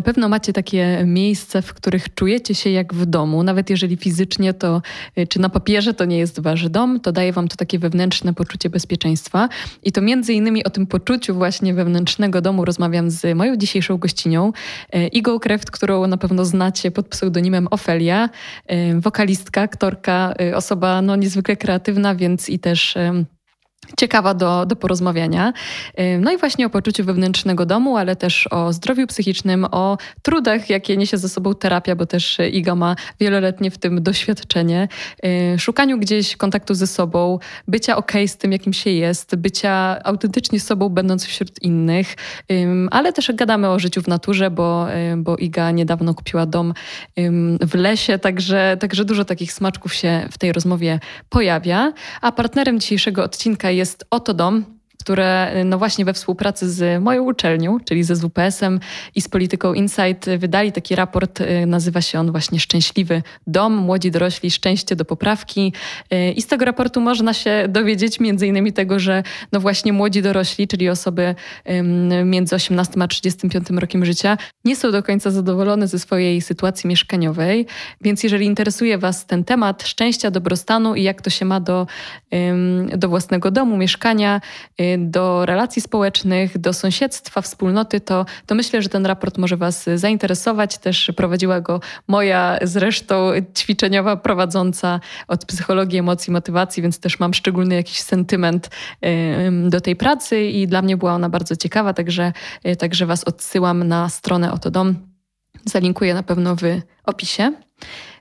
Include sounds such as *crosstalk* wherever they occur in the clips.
na pewno macie takie miejsca, w których czujecie się jak w domu, nawet jeżeli fizycznie to, y, czy na papierze to nie jest wasz dom, to daje wam to takie wewnętrzne poczucie bezpieczeństwa. I to między innymi o tym poczuciu właśnie wewnętrznego domu rozmawiam z moją dzisiejszą gościnią, y, Igą Kreft, którą na pewno znacie pod pseudonimem Ofelia, y, wokalistka, aktorka, osoba no, niezwykle kreatywna, więc i też ciekawa do, do porozmawiania. No i właśnie o poczuciu wewnętrznego domu, ale też o zdrowiu psychicznym, o trudach, jakie niesie ze sobą terapia, bo też Iga ma wieloletnie w tym doświadczenie. Szukaniu gdzieś kontaktu ze sobą, bycia ok z tym, jakim się jest, bycia autentycznie sobą, będąc wśród innych, ale też gadamy o życiu w naturze, bo, bo Iga niedawno kupiła dom w lesie, także, także dużo takich smaczków się w tej rozmowie pojawia. A partnerem dzisiejszego odcinka jest Oto Dom, które no właśnie we współpracy z moją uczelnią, czyli ze ZWPS-em i z Polityką Insight wydali taki raport, y, nazywa się on właśnie Szczęśliwy Dom, Młodzi Dorośli, Szczęście do Poprawki. Y, i z tego raportu można się dowiedzieć między innymi tego, że no właśnie młodzi dorośli, czyli osoby między 18 a 35 rokiem życia nie są do końca zadowolone ze swojej sytuacji mieszkaniowej, więc jeżeli interesuje Was ten temat szczęścia, dobrostanu i jak to się ma do, do własnego domu, mieszkania, y, do relacji społecznych, do sąsiedztwa, wspólnoty, to, to myślę, że ten raport może Was zainteresować. Też prowadziła go moja zresztą ćwiczeniowa prowadząca od psychologii, emocji, motywacji, więc też mam szczególny jakiś sentyment do tej pracy i dla mnie była ona bardzo ciekawa, także, e, także Was odsyłam na stronę Oto Dom. Zalinkuję na pewno w opisie.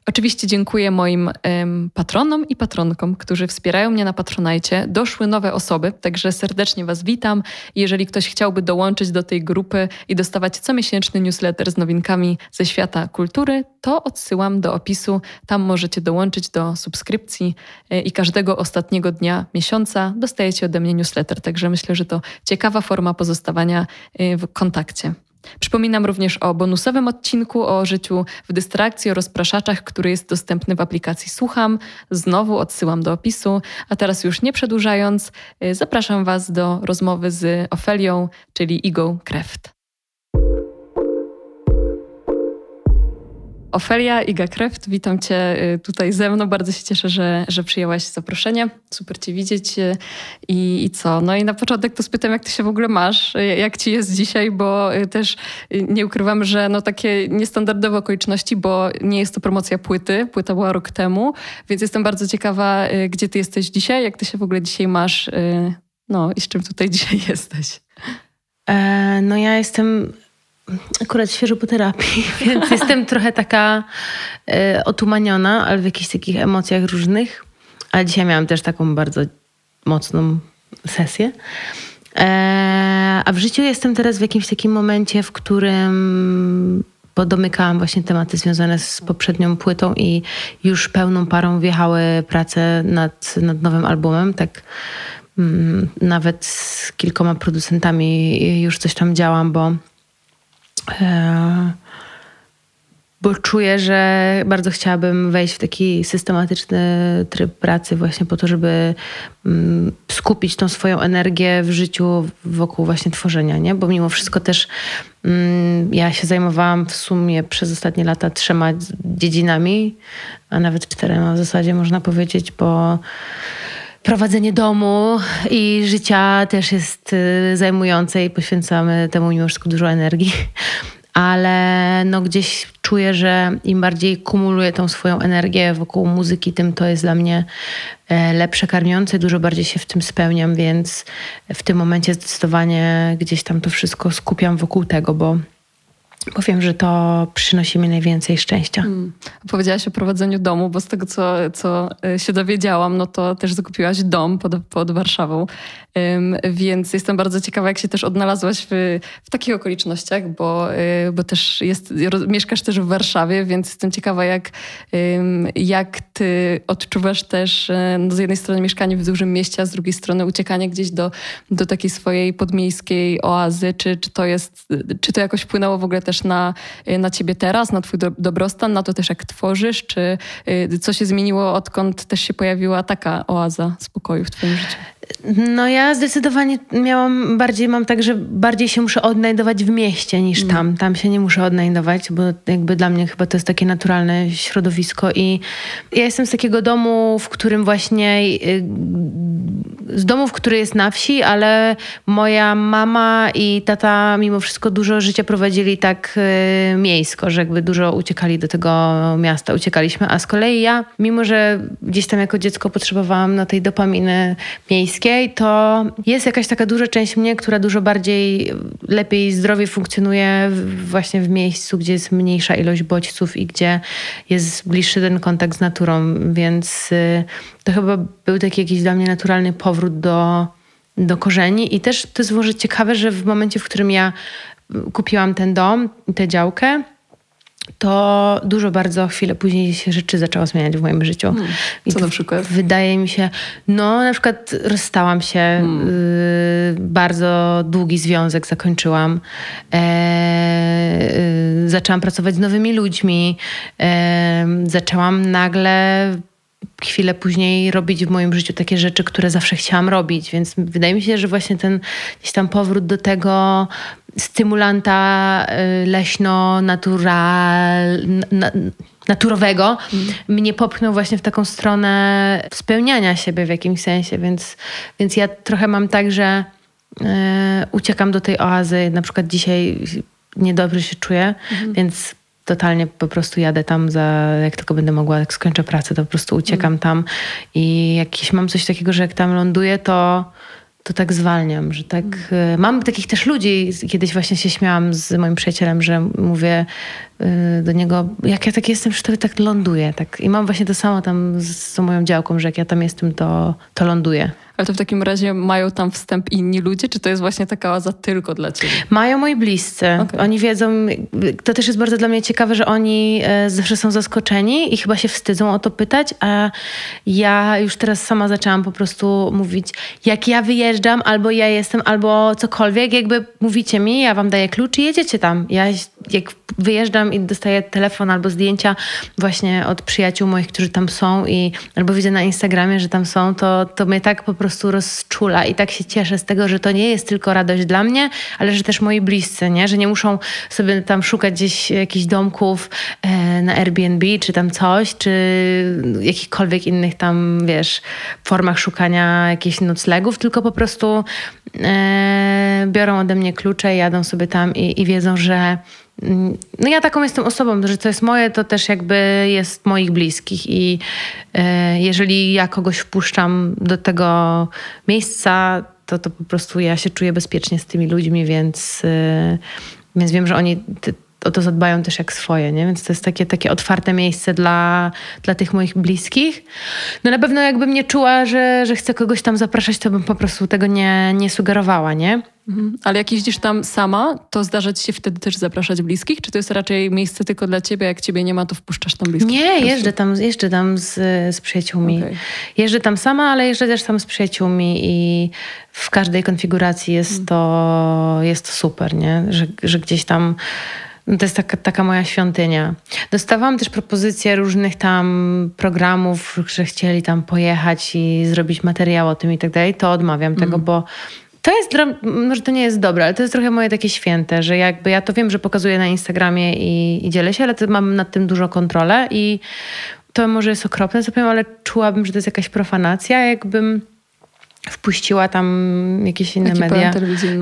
Oczywiście dziękuję moim um, patronom i patronkom, którzy wspierają mnie na Patronajcie. Doszły nowe osoby, także serdecznie Was witam. Jeżeli ktoś chciałby dołączyć do tej grupy i dostawać comiesięczny newsletter z nowinkami ze świata kultury, to odsyłam do opisu. Tam możecie dołączyć do subskrypcji e, i każdego ostatniego dnia miesiąca dostajecie ode mnie newsletter. Także myślę, że to ciekawa forma pozostawania e, w kontakcie. Przypominam również o bonusowym odcinku o życiu w dystrakcji, o rozpraszaczach, który jest dostępny w aplikacji Słucham. Znowu odsyłam do opisu. A teraz już nie przedłużając, y, zapraszam Was do rozmowy z Ofelią, czyli Igą Kreft. Ofelia Iga Kreft, witam Cię y, tutaj ze mną. Bardzo się cieszę, że, że przyjęłaś zaproszenie. Super Cię widzieć. Y, I, I co? No i na początek to spytam, jak Ty się w ogóle masz? Y, jak Ci jest dzisiaj? Bo też nie ukrywam, że no takie niestandardowe okoliczności, bo nie jest to promocja płyty. Płyta była rok temu, więc jestem bardzo ciekawa, gdzie Ty jesteś dzisiaj, jak Ty się w ogóle dzisiaj masz, no i z czym tutaj *laughs* dzisiaj jesteś? E, no ja jestem akurat świeżo po terapii, *laughs* więc jestem trochę taka e, otumaniona, ale w jakichś takich emocjach różnych. Ale dzisiaj miałam też taką bardzo mocną sesję. E, a w życiu jestem teraz w jakimś takim momencie, w którym podomykałam właśnie tematy związane z poprzednią płytą i już pełną parą wjechały prace nad, nad nowym albumem. Tak mm, nawet z kilkoma producentami już coś tam działam, bo bo czuję, że bardzo chciałabym wejść w taki systematyczny tryb pracy, właśnie po to, żeby mm, skupić tą swoją energię w życiu wokół właśnie tworzenia, nie? Bo mimo wszystko też mm, ja się zajmowałam w sumie przez ostatnie lata trzema dziedzinami, a nawet czterema w zasadzie można powiedzieć, bo prowadzenie domu i życia też jest y, zajmujące i poświęcamy temu mimo wszystko dużo energii. Ale no gdzieś czuję, że im bardziej kumuluję tą swoją energię wokół muzyki, tym to jest dla mnie e, lepsze, karmiące, dużo bardziej się w tym spełniam, więc w tym momencie zdecydowanie gdzieś tam to wszystko skupiam wokół tego, bo Powiem, że to przynosi mi najwięcej szczęścia. Hmm. Powiedziałaś o prowadzeniu domu, bo z tego, co, co e, się dowiedziałam, no to też zakupiłaś dom pod, pod Warszawą. Um, więc jestem bardzo ciekawa, jak się też odnalazłaś w, w takich okolicznościach, bo, y, bo też jest, mieszkasz też w Warszawie, więc jestem ciekawa, jak, jak ty odczuwasz też e, no, z jednej strony mieszkanie w dużym mieście, a z drugiej strony uciekanie gdzieś do, do takiej swojej podmiejskiej oazy. Czy, czy, to jest, czy to jakoś wpłynęło w ogóle też na, na ciebie teraz, na twój dobrostan, na to też jak tworzysz, czy co się zmieniło, odkąd też się pojawiła taka oaza spokoju w twoim życiu? No ja zdecydowanie miałam bardziej, mam tak, że bardziej się muszę odnajdować w mieście niż mm. tam. Tam się nie muszę odnajdować, bo jakby dla mnie chyba to jest takie naturalne środowisko i ja jestem z takiego domu, w którym właśnie y, z domów, który jest na wsi, ale moja mama i tata mimo wszystko dużo życia prowadzili tak y, miejsko, że jakby dużo uciekali do tego miasta, uciekaliśmy, a z kolei ja, mimo że gdzieś tam jako dziecko potrzebowałam no, tej dopaminy miejskiej, to jest jakaś taka duża część mnie, która dużo bardziej, lepiej, zdrowiej funkcjonuje właśnie w miejscu, gdzie jest mniejsza ilość bodźców i gdzie jest bliższy ten kontakt z naturą, więc y, to chyba był taki jakiś dla mnie naturalny powrót do, do korzeni. I też to jest może ciekawe, że w momencie, w którym ja kupiłam ten dom, tę działkę, to dużo bardzo chwilę później się rzeczy zaczęło zmieniać w moim życiu. Hmm. Co na przykład? Wydaje mi się, no na przykład rozstałam się, hmm. y, bardzo długi związek zakończyłam, e, y, zaczęłam pracować z nowymi ludźmi, e, zaczęłam nagle chwilę później robić w moim życiu takie rzeczy, które zawsze chciałam robić. Więc wydaje mi się, że właśnie ten gdzieś tam powrót do tego stymulanta y, leśno-natural, naturowego mm. mnie popchnął właśnie w taką stronę spełniania siebie w jakimś sensie. Więc, więc ja trochę mam tak, że y, uciekam do tej oazy. Na przykład dzisiaj niedobrze się czuję, mm. więc totalnie po prostu jadę tam za, jak tylko będę mogła, jak skończę pracę, to po prostu uciekam mm. tam i jakieś mam coś takiego, że jak tam ląduję, to to tak zwalniam, że tak. Mm. Mam takich też ludzi, kiedyś właśnie się śmiałam z moim przyjacielem, że mówię y, do niego, jak ja tak jestem, że to tak ląduję. Tak. I mam właśnie to samo tam z, z moją działką, że jak ja tam jestem, to, to ląduję. Ale to w takim razie mają tam wstęp inni ludzie, czy to jest właśnie taka oaza tylko dla ciebie? Mają moi bliscy. Okay. Oni wiedzą, to też jest bardzo dla mnie ciekawe, że oni e, zawsze są zaskoczeni i chyba się wstydzą o to pytać, a ja już teraz sama zaczęłam po prostu mówić, jak ja wyjeżdżam, albo ja jestem, albo cokolwiek, jakby mówicie mi, ja wam daję klucz i jedziecie tam. Ja jak wyjeżdżam i dostaję telefon albo zdjęcia właśnie od przyjaciół moich, którzy tam są i albo widzę na Instagramie, że tam są, to, to mnie tak po prostu rozczula i tak się cieszę z tego, że to nie jest tylko radość dla mnie, ale że też moi bliscy, nie? że nie muszą sobie tam szukać gdzieś jakichś domków e, na Airbnb czy tam coś, czy jakichkolwiek innych tam, wiesz, formach szukania jakichś noclegów, tylko po prostu e, biorą ode mnie klucze, jadą sobie tam i, i wiedzą, że no ja taką jestem osobą, że co jest moje, to też jakby jest moich bliskich i e, jeżeli ja kogoś wpuszczam do tego miejsca, to, to po prostu ja się czuję bezpiecznie z tymi ludźmi, więc, e, więc wiem, że oni o to zadbają też jak swoje, nie? Więc to jest takie, takie otwarte miejsce dla, dla tych moich bliskich. No na pewno jakbym nie czuła, że, że chcę kogoś tam zapraszać, to bym po prostu tego nie, nie sugerowała, nie? Mhm. Ale jak jeździsz tam sama, to zdarza ci się wtedy też zapraszać bliskich? Czy to jest raczej miejsce tylko dla ciebie, jak ciebie nie ma, to wpuszczasz tam bliskich? Nie, jeżdżę tam, jeżdżę tam z, z przyjaciółmi. Okay. Jeżdżę tam sama, ale jeżdżę też tam z przyjaciółmi i w każdej konfiguracji jest, mhm. to, jest to super, nie? Że, że gdzieś tam to jest taka, taka moja świątynia. Dostawałam też propozycje różnych tam programów, że chcieli tam pojechać i zrobić materiał o tym i tak dalej. To odmawiam mm. tego, bo to jest, może to nie jest dobre, ale to jest trochę moje takie święte, że jakby ja to wiem, że pokazuję na Instagramie i, i dzielę się, ale mam nad tym dużo kontrolę i to może jest okropne, co powiem, ale czułabym, że to jest jakaś profanacja, jakbym wpuściła tam jakieś inne Ekipę media.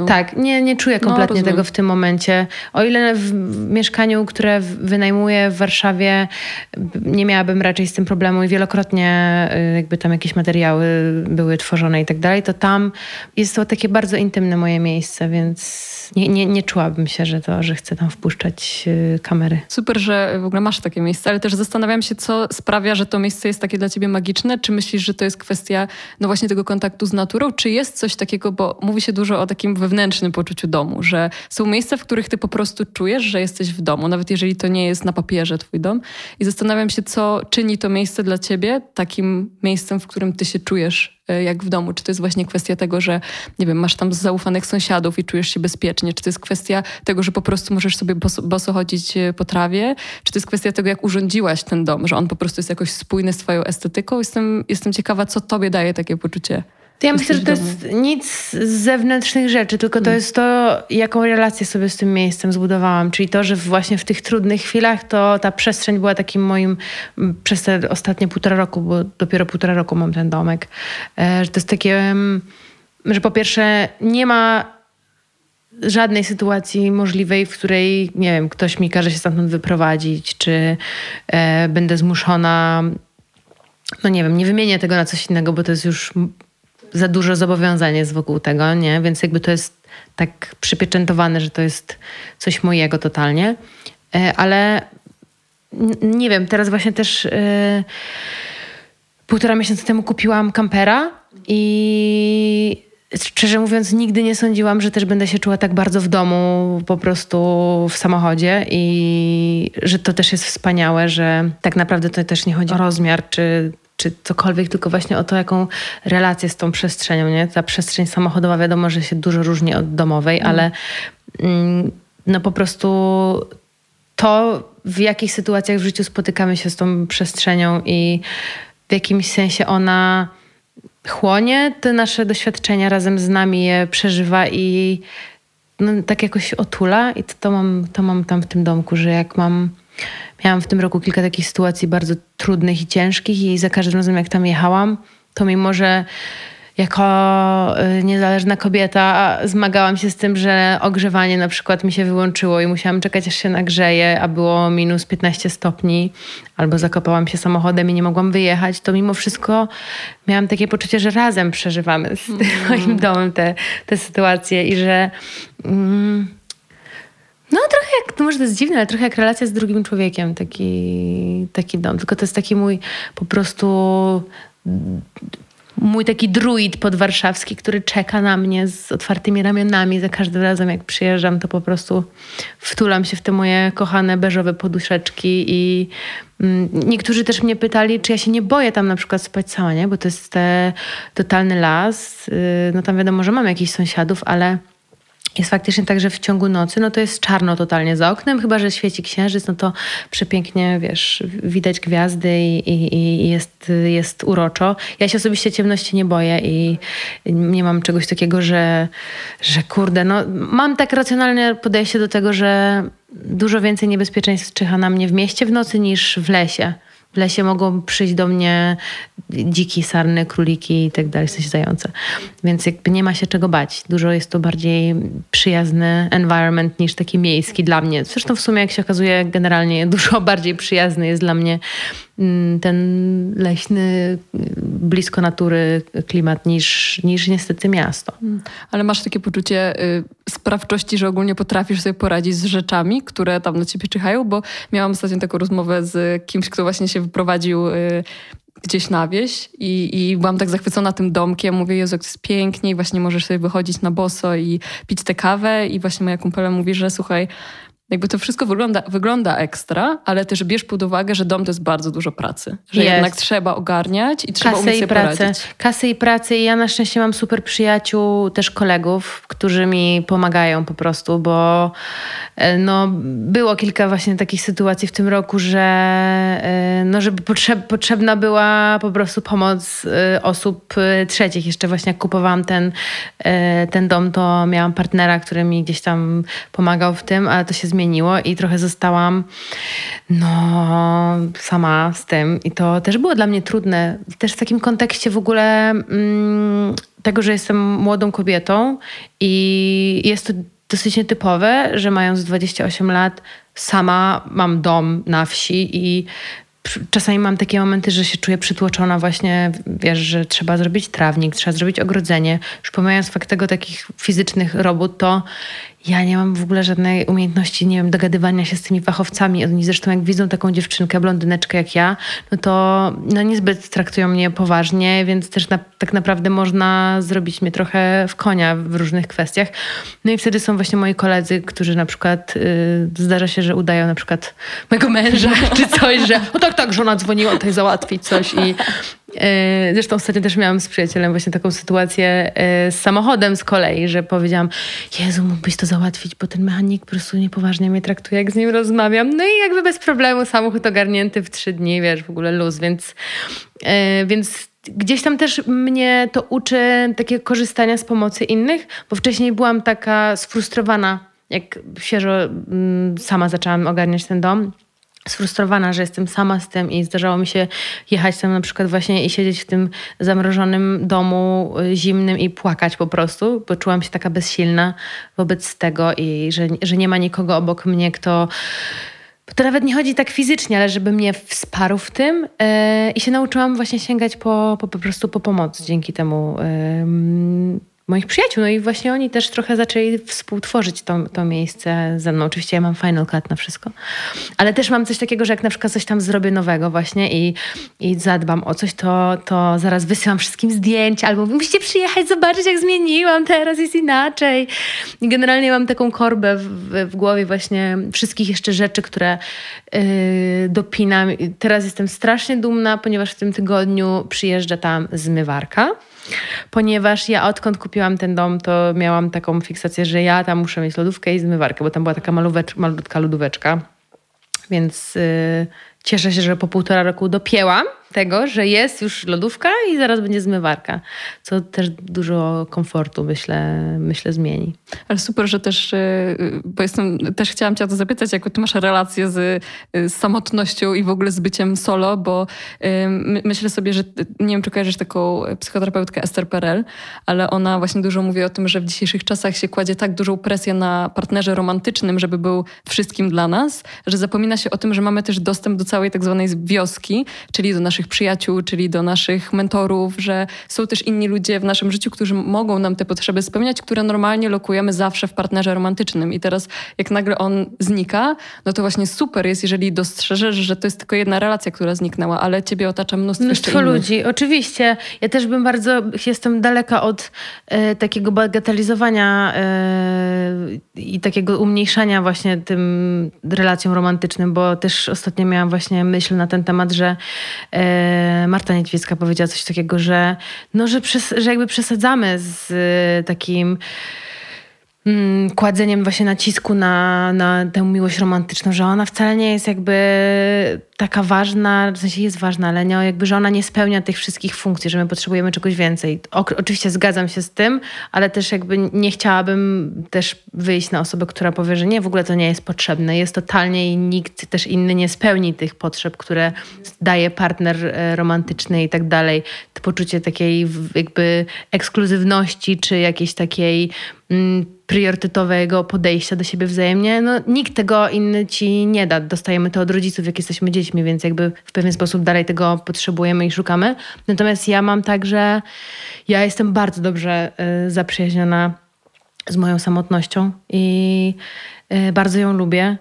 Tak, nie, nie czuję no, kompletnie no, tego w tym momencie. O ile w mieszkaniu, które wynajmuję w Warszawie, nie miałabym raczej z tym problemu i wielokrotnie y, jakby tam jakieś materiały były tworzone i tak dalej, to tam jest to takie bardzo intymne moje miejsce, więc nie, nie, nie czułabym się, że to, że chcę tam wpuszczać y, kamery. Super, że w ogóle masz takie miejsce, ale też zastanawiam się, co sprawia, że to miejsce jest takie dla ciebie magiczne. Czy myślisz, że to jest kwestia no właśnie tego kontaktu z naturą? Czy jest coś takiego, bo mówi się dużo o takim wewnętrznym poczuciu domu, że są miejsca, w których ty po prostu czujesz, że jesteś w domu, nawet jeżeli to nie jest na papierze twój dom. I zastanawiam się, co czyni to miejsce dla ciebie takim miejscem, w którym ty się czujesz jak w domu? Czy to jest właśnie kwestia tego, że nie wiem, masz tam zaufanych sąsiadów i czujesz się bezpiecznie? Czy to jest kwestia tego, że po prostu możesz sobie boso, boso chodzić y, po trawie? Czy to jest kwestia tego, jak urządziłaś ten dom, że on po prostu jest jakoś spójny z twoją estetyką? Jestem, jestem ciekawa, co tobie daje takie poczucie to ja myślę, że to jest nic z zewnętrznych rzeczy, tylko to hmm. jest to, jaką relację sobie z tym miejscem zbudowałam. Czyli to, że właśnie w tych trudnych chwilach to ta przestrzeń była takim moim, przez te ostatnie półtora roku, bo dopiero półtora roku mam ten domek, e, że to jest takie, że po pierwsze nie ma żadnej sytuacji możliwej, w której, nie wiem, ktoś mi każe się stamtąd wyprowadzić, czy e, będę zmuszona no nie wiem, nie wymienię tego na coś innego, bo to jest już za dużo zobowiązań jest wokół tego, nie? Więc jakby to jest tak przypieczętowane, że to jest coś mojego totalnie. E, ale nie wiem, teraz właśnie też yy, półtora miesiąca temu kupiłam kampera i szczerze mówiąc nigdy nie sądziłam, że też będę się czuła tak bardzo w domu, po prostu w samochodzie i że to też jest wspaniałe, że tak naprawdę to też nie chodzi o rozmiar czy czy cokolwiek, tylko właśnie o to, jaką relację z tą przestrzenią, nie? Ta przestrzeń samochodowa wiadomo, że się dużo różni od domowej, mm. ale mm, no po prostu to, w jakich sytuacjach w życiu spotykamy się z tą przestrzenią i w jakimś sensie ona chłonie te nasze doświadczenia, razem z nami je przeżywa i no, tak jakoś otula i to, to, mam, to mam tam w tym domku, że jak mam Miałam w tym roku kilka takich sytuacji bardzo trudnych i ciężkich i za każdym razem jak tam jechałam, to mimo, że jako y, niezależna kobieta zmagałam się z tym, że ogrzewanie na przykład mi się wyłączyło i musiałam czekać aż się nagrzeje, a było minus 15 stopni, albo zakopałam się samochodem i nie mogłam wyjechać, to mimo wszystko miałam takie poczucie, że razem przeżywamy z tym mm. moim domem te, te sytuacje i że... Mm, no trochę jak, to może to jest dziwne, ale trochę jak relacja z drugim człowiekiem, taki, taki dom. Tylko to jest taki mój po prostu mój taki druid podwarszawski, który czeka na mnie z otwartymi ramionami. Za każdym razem jak przyjeżdżam, to po prostu wtulam się w te moje kochane beżowe poduszeczki i mm, niektórzy też mnie pytali, czy ja się nie boję tam na przykład spać sama, nie? Bo to jest te, totalny las. Y, no tam wiadomo, że mam jakichś sąsiadów, ale jest faktycznie tak, że w ciągu nocy no to jest czarno totalnie za oknem, chyba że świeci księżyc, no to przepięknie, wiesz, widać gwiazdy i, i, i, jest, jest uroczo. Ja się osobiście ciemności nie boję i nie mam czegoś takiego, że, że kurde, no mam tak racjonalne podejście do tego, że dużo więcej niebezpieczeństw czyha na mnie w mieście w nocy niż w lesie. W lesie mogą przyjść do mnie dziki, sarny, króliki i tak dalej, coś zające. Więc jakby nie ma się czego bać. Dużo jest to bardziej przyjazny environment niż taki miejski dla mnie. Zresztą w sumie, jak się okazuje, generalnie *laughs* dużo bardziej przyjazny jest dla mnie ten leśny, blisko natury klimat niż, niż niestety miasto. Mm. Ale masz takie poczucie y, sprawczości, że ogólnie potrafisz sobie poradzić z rzeczami, które tam na ciebie czyhają, bo miałam ostatnio taką rozmowę z kimś, kto właśnie się wyprowadził y, gdzieś na wieś i, i byłam tak zachwycona tym domkiem. Mówię, Jezu, jest pięknie i właśnie możesz sobie wychodzić na boso i pić tę kawę i właśnie moja kumpela mówi, że słuchaj, jakby to wszystko wygląda, wygląda ekstra, ale też bierz pod uwagę, że dom to jest bardzo dużo pracy. Że jest. jednak trzeba ogarniać i trzeba Kasy umieć sobie pracę. poradzić. Kasy i pracy i ja na szczęście mam super przyjaciół, też kolegów, którzy mi pomagają po prostu, bo e, no, było kilka właśnie takich sytuacji w tym roku, że e, no, żeby potrzeb, potrzebna była po prostu pomoc e, osób trzecich. Jeszcze właśnie jak kupowałam ten, ten dom, to miałam partnera, który mi gdzieś tam pomagał w tym, ale to się zmieniło zmieniło i trochę zostałam no sama z tym i to też było dla mnie trudne. Też w takim kontekście w ogóle mm, tego, że jestem młodą kobietą i jest to dosyć nietypowe, że mając 28 lat sama mam dom na wsi i czasami mam takie momenty, że się czuję przytłoczona właśnie, wiesz, że trzeba zrobić trawnik, trzeba zrobić ogrodzenie. Już pomijając fakt tego takich fizycznych robót, to ja nie mam w ogóle żadnej umiejętności, nie wiem, dogadywania się z tymi fachowcami. Oni zresztą jak widzą taką dziewczynkę, blondyneczkę jak ja, no to no niezbyt traktują mnie poważnie, więc też na, tak naprawdę można zrobić mnie trochę w konia w różnych kwestiach. No i wtedy są właśnie moi koledzy, którzy na przykład y, zdarza się, że udają na przykład mojego męża *laughs* czy coś, że o tak, tak, żona dzwoniła tutaj załatwić coś i zresztą ostatnio też miałam z przyjacielem właśnie taką sytuację e, z samochodem z kolei, że powiedziałam, Jezu, mógłbyś to załatwić, bo ten mechanik po prostu niepoważnie mnie traktuje, jak z nim rozmawiam. No i jakby bez problemu samochód ogarnięty w trzy dni, wiesz, w ogóle luz, więc, e, więc gdzieś tam też mnie to uczy takiego korzystania z pomocy innych, bo wcześniej byłam taka sfrustrowana, jak świeżo mm, sama zaczęłam ogarniać ten dom sfrustrowana, że jestem sama z tym i zdarzało mi się jechać tam na przykład właśnie i siedzieć w tym zamrożonym domu y, zimnym i płakać po prostu, bo czułam się taka bezsilna wobec tego i że, że nie ma nikogo obok mnie, kto bo to nawet nie chodzi tak fizycznie, ale żeby mnie wsparł w tym yy, i się nauczyłam właśnie sięgać po, po, po prostu po pomoc dzięki temu. Yy, moich przyjaciół. No i właśnie oni też trochę zaczęli współtworzyć to, to miejsce ze mną. Oczywiście ja mam final cut na wszystko, ale też mam coś takiego, że jak na przykład coś tam zrobię nowego właśnie i, i zadbam o coś, to, to zaraz wysyłam wszystkim zdjęcia albo musicie przyjechać, zobaczyć jak zmieniłam, teraz jest inaczej. I generalnie mam taką korbę w, w, głowie właśnie wszystkich jeszcze rzeczy, które yy, dopinam. Teraz jestem strasznie dumna, ponieważ w tym tygodniu przyjeżdża tam zmywarka ponieważ ja odkąd kupiłam ten dom, to miałam taką fiksację, że ja tam muszę mieć lodówkę i zmywarkę, bo tam była taka malutka lodóweczka. Więc yy, cieszę się, że po półtora roku dopięłam tego, że jest już lodówka i zaraz będzie zmywarka, co też dużo komfortu myślę, myślę zmieni. Ale super, że też, e, bo jestem, też chciałam cię o to zapytać, jak ty masz relację z, z samotnością i w ogóle z byciem solo, bo myślę sobie, że nie wiem, czy kojarzysz taką psychoterapeutkę Esther Perel, ale ona właśnie dużo mówi o tym, że w dzisiejszych czasach się kładzie tak dużą presję na partnerze romantycznym, żeby był wszystkim dla nas, że zapomina się o tym, że mamy też dostęp do całej tak zwanej wioski, czyli do naszych naszych przyjaciół, czyli do naszych mentorów, że są też inni ludzie w naszym życiu, którzy mogą nam te potrzeby spełniać, które normalnie lokujemy zawsze w partnerze romantycznym. I teraz, jak nagle on znika, no to właśnie super jest, jeżeli dostrzeżesz, że to jest tylko jedna relacja, która zniknęła, ale ciebie otacza mnóstwo, mnóstwo ludzi. Oczywiście. Ja też bym bardzo, jestem daleka od e, takiego bagatelizowania e, i takiego umniejszania właśnie tym relacjom romantycznym, bo też ostatnio miałam właśnie myśl na ten temat, że e, Marta Niedźwiecka powiedziała coś takiego, że, no, że, przes- że jakby przesadzamy z y, takim mm, kładzeniem właśnie nacisku na, na tę miłość romantyczną, że ona wcale nie jest jakby taka ważna, w sensie jest ważna, ale nie, jakby, że ona nie spełnia tych wszystkich funkcji, że my potrzebujemy czegoś więcej. O, oczywiście zgadzam się z tym, ale też jakby nie chciałabym też wyjść na osobę, która powie, że nie, w ogóle to nie jest potrzebne. Jest totalnie i nikt też inny nie spełni tych potrzeb, które daje partner e, romantyczny i tak dalej. To poczucie takiej jakby ekskluzywności, czy jakiejś takiej mm, priorytetowego podejścia do siebie wzajemnie, no nikt tego inny ci nie da. Dostajemy to od rodziców, jak jesteśmy dziećmi, więc jakby w pewien sposób dalej tego potrzebujemy i szukamy. Natomiast ja mam tak, że ja jestem bardzo dobrze y, zaprzyjaźniona z moją samotnością i y, bardzo ją lubię.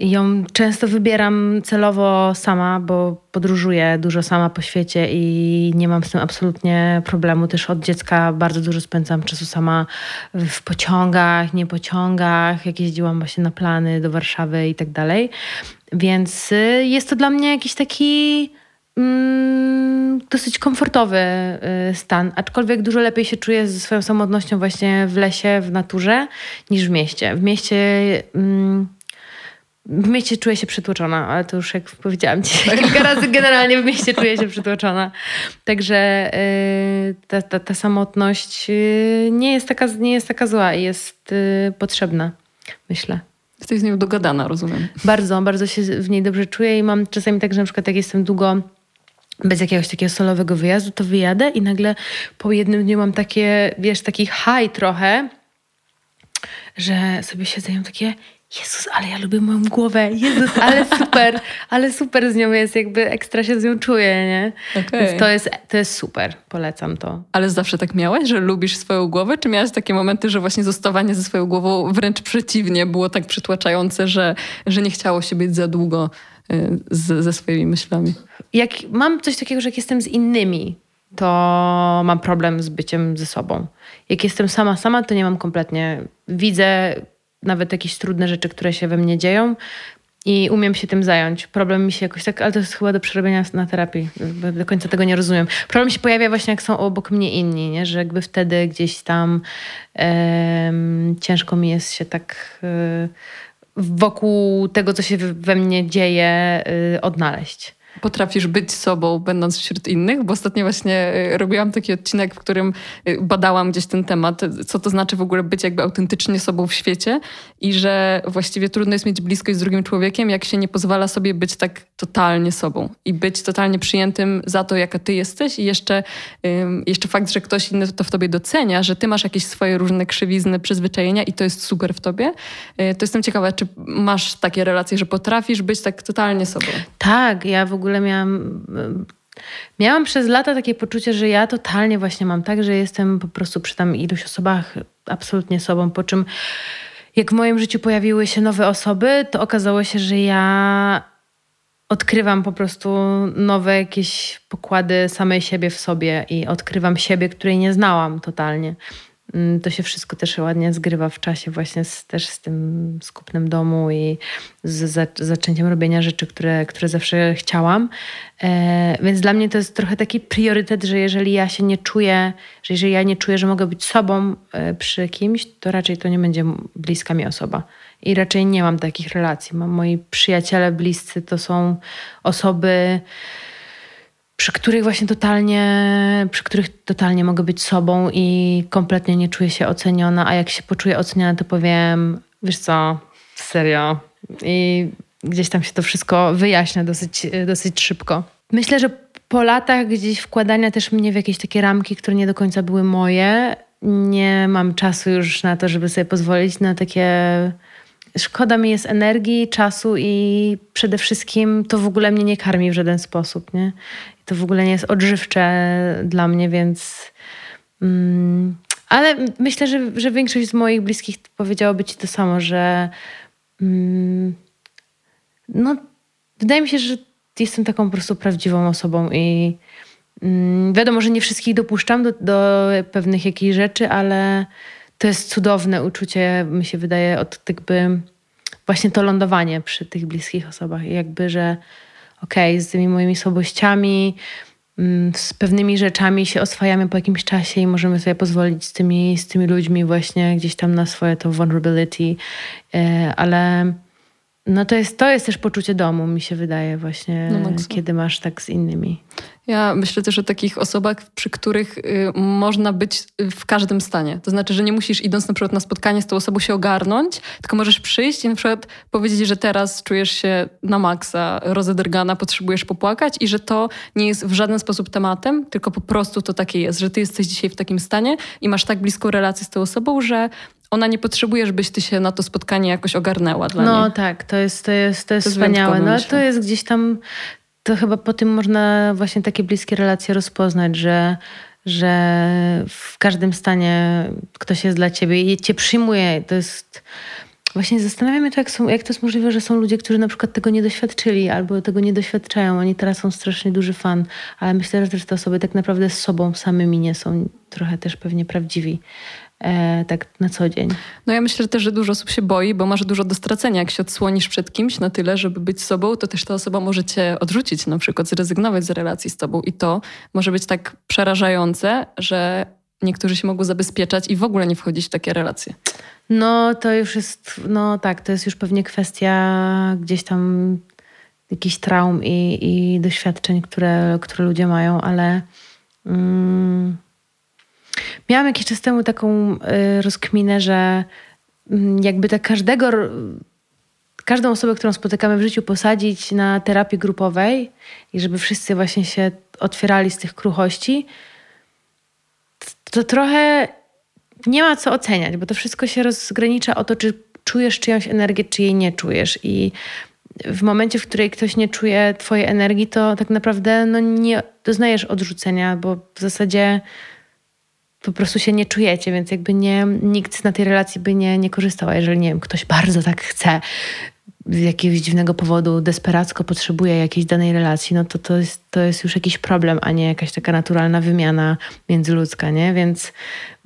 I ją często wybieram celowo sama, bo podróżuję dużo sama po świecie i nie mam z tym absolutnie problemu. Też od dziecka bardzo dużo spędzam czasu sama w pociągach, nie pociągach, jak jeździłam właśnie na plany do Warszawy i tak dalej. Więc y, jest to dla mnie jakiś taki mm, dosyć komfortowy y, stan, aczkolwiek dużo lepiej się czuję ze swoją samotnością właśnie w lesie, w naturze, niż w mieście. W mieście... Mm, w mieście czuję się przytłoczona, ale to już jak powiedziałam ci *laughs* kilka razy, generalnie w mieście czuję się przytłoczona. Także yy, ta, ta, ta, samotność yy, nie, jest taka, nie jest taka zła i jest yy, potrzebna, myślę. Jesteś z nią dogadana, rozumiem. Bardzo, bardzo się w niej dobrze czuję i mam czasami tak, że na przykład jak jestem długo bez jakiegoś takiego solowego wyjazdu, to wyjadę i nagle po jednym dniu mam takie, wiesz, taki high trochę, że sobie siedzę i mam takie Jezus, ale ja lubię moją głowę. Jezus, ale super, ale super z nią jest, jakby ekstra się z nią czuję, nie? Okay. Więc to jest, to jest super, polecam to. Ale zawsze tak miałeś, że lubisz swoją głowę? Czy miałaś takie momenty, że właśnie zostawanie ze swoją głową wręcz przeciwnie było tak przytłaczające, że, że nie chciało się być za długo y, z, ze swoimi myślami? Jak mam coś takiego, że jak jestem z innymi, to mam problem z byciem ze sobą. Jak jestem sama, sama, to nie mam kompletnie. Widzę nawet jakieś trudne rzeczy, które się we mnie dzieją i umiem się tym zająć. Problem mi się jakoś tak, ale to jest chyba do przerobienia na terapii. Do końca tego nie rozumiem. Problem się pojawia właśnie, jak są obok mnie inni, nie? że jakby wtedy gdzieś tam um, ciężko mi jest się tak um, wokół tego, co się we mnie dzieje, um, odnaleźć potrafisz być sobą, będąc wśród innych, bo ostatnio właśnie y, robiłam taki odcinek, w którym y, badałam gdzieś ten temat, co to znaczy w ogóle być jakby autentycznie sobą w świecie i że właściwie trudno jest mieć bliskość z drugim człowiekiem, jak się nie pozwala sobie być tak totalnie sobą i być totalnie przyjętym za to, jaka ty jesteś i jeszcze, jeszcze fakt, że ktoś inny to w tobie docenia, że ty masz jakieś swoje różne krzywizny, przyzwyczajenia i to jest super w tobie. Y, to jestem ciekawa, czy masz takie relacje, że potrafisz być tak totalnie sobą? Tak, ja w ogóle ogóle miałam. Miałam przez lata takie poczucie, że ja totalnie właśnie mam tak, że jestem po prostu przy tam iluś osobach absolutnie sobą, po czym jak w moim życiu pojawiły się nowe osoby, to okazało się, że ja odkrywam po prostu nowe jakieś pokłady samej siebie w sobie i odkrywam siebie, której nie znałam totalnie. Mm, to się wszystko też ładnie zgrywa w czasie właśnie z, też z tym skupnym domu i z zaczęciem robienia rzeczy, które, które zawsze chciałam. E, więc dla mnie to jest trochę taki priorytet, że jeżeli ja się nie czuję, że jeżeli ja nie czuję, że mogę być sobą e, przy kimś, to raczej to nie będzie bliska mi osoba. I raczej nie mam takich relacji. Mam moi przyjaciele bliscy to są osoby przy których właśnie totalnie, przy których totalnie mogę być sobą i kompletnie nie czuję się oceniona, a jak się poczuję oceniona, to powiem, wiesz co, serio. I gdzieś tam się to wszystko wyjaśnia dosyć, dosyć szybko. Myślę, że po latach gdzieś wkładania też mnie w jakieś takie ramki, które nie do końca były moje, nie mam czasu już na to, żeby sobie pozwolić na takie szkoda mi jest energii, czasu i przede wszystkim to w ogóle mnie nie karmi w żaden sposób. Nie? To w ogóle nie jest odżywcze dla mnie, więc. Mm, ale myślę, że, że większość z moich bliskich powiedziałoby ci to samo, że. Mm, no, wydaje mi się, że jestem taką po prostu prawdziwą osobą i mm, wiadomo, że nie wszystkich dopuszczam do, do pewnych jakichś rzeczy, ale to jest cudowne uczucie, mi się wydaje, od jakby właśnie to lądowanie przy tych bliskich osobach jakby, że okej, okay, z tymi moimi słabościami, mm, z pewnymi rzeczami się oswajamy po jakimś czasie i możemy sobie pozwolić z tymi, z tymi ludźmi właśnie gdzieś tam na swoje to vulnerability, e, ale no to jest, to jest też poczucie domu, mi się wydaje właśnie, no, kiedy masz tak z innymi. Ja myślę też o takich osobach, przy których y, można być w każdym stanie. To znaczy, że nie musisz idąc na przykład na spotkanie z tą osobą się ogarnąć, tylko możesz przyjść i na przykład powiedzieć, że teraz czujesz się na maksa, rozedrgana, potrzebujesz popłakać i że to nie jest w żaden sposób tematem, tylko po prostu to takie jest, że ty jesteś dzisiaj w takim stanie i masz tak bliską relację z tą osobą, że ona nie potrzebuje, żebyś ty się na to spotkanie jakoś ogarnęła dla no, niej. tak, to jest, to jest, to jest, to wspaniałe. No, to jest gdzieś tam to chyba po tym można właśnie takie bliskie relacje rozpoznać, że, że w każdym stanie ktoś jest dla ciebie i cię przyjmuje. To jest. Właśnie zastanawiam się, jak, są, jak to jest możliwe, że są ludzie, którzy na przykład tego nie doświadczyli albo tego nie doświadczają. Oni teraz są strasznie duży fan, ale myślę, że też te osoby tak naprawdę z sobą samymi nie są trochę też pewnie prawdziwi tak na co dzień. No ja myślę też, że dużo osób się boi, bo masz dużo do stracenia. Jak się odsłonisz przed kimś na tyle, żeby być sobą, to też ta osoba może cię odrzucić, na przykład zrezygnować z relacji z tobą. I to może być tak przerażające, że niektórzy się mogą zabezpieczać i w ogóle nie wchodzić w takie relacje. No to już jest, no tak, to jest już pewnie kwestia gdzieś tam jakichś traum i, i doświadczeń, które, które ludzie mają, ale... Mm, Miałam jakiś czas temu taką y, rozkminę, że mm, jakby tak każdego, każdą osobę, którą spotykamy w życiu, posadzić na terapii grupowej i żeby wszyscy właśnie się otwierali z tych kruchości, to trochę nie ma co oceniać, bo to wszystko się rozgranicza o to, czy czujesz czyjąś energię, czy jej nie czujesz. I w momencie, w której ktoś nie czuje twojej energii, to tak naprawdę no, nie doznajesz odrzucenia, bo w zasadzie po prostu się nie czujecie, więc jakby nie, nikt na tej relacji by nie, nie korzystał. A jeżeli, nie wiem, ktoś bardzo tak chce z jakiegoś dziwnego powodu desperacko potrzebuje jakiejś danej relacji, no to to jest, to jest już jakiś problem, a nie jakaś taka naturalna wymiana międzyludzka, nie? Więc...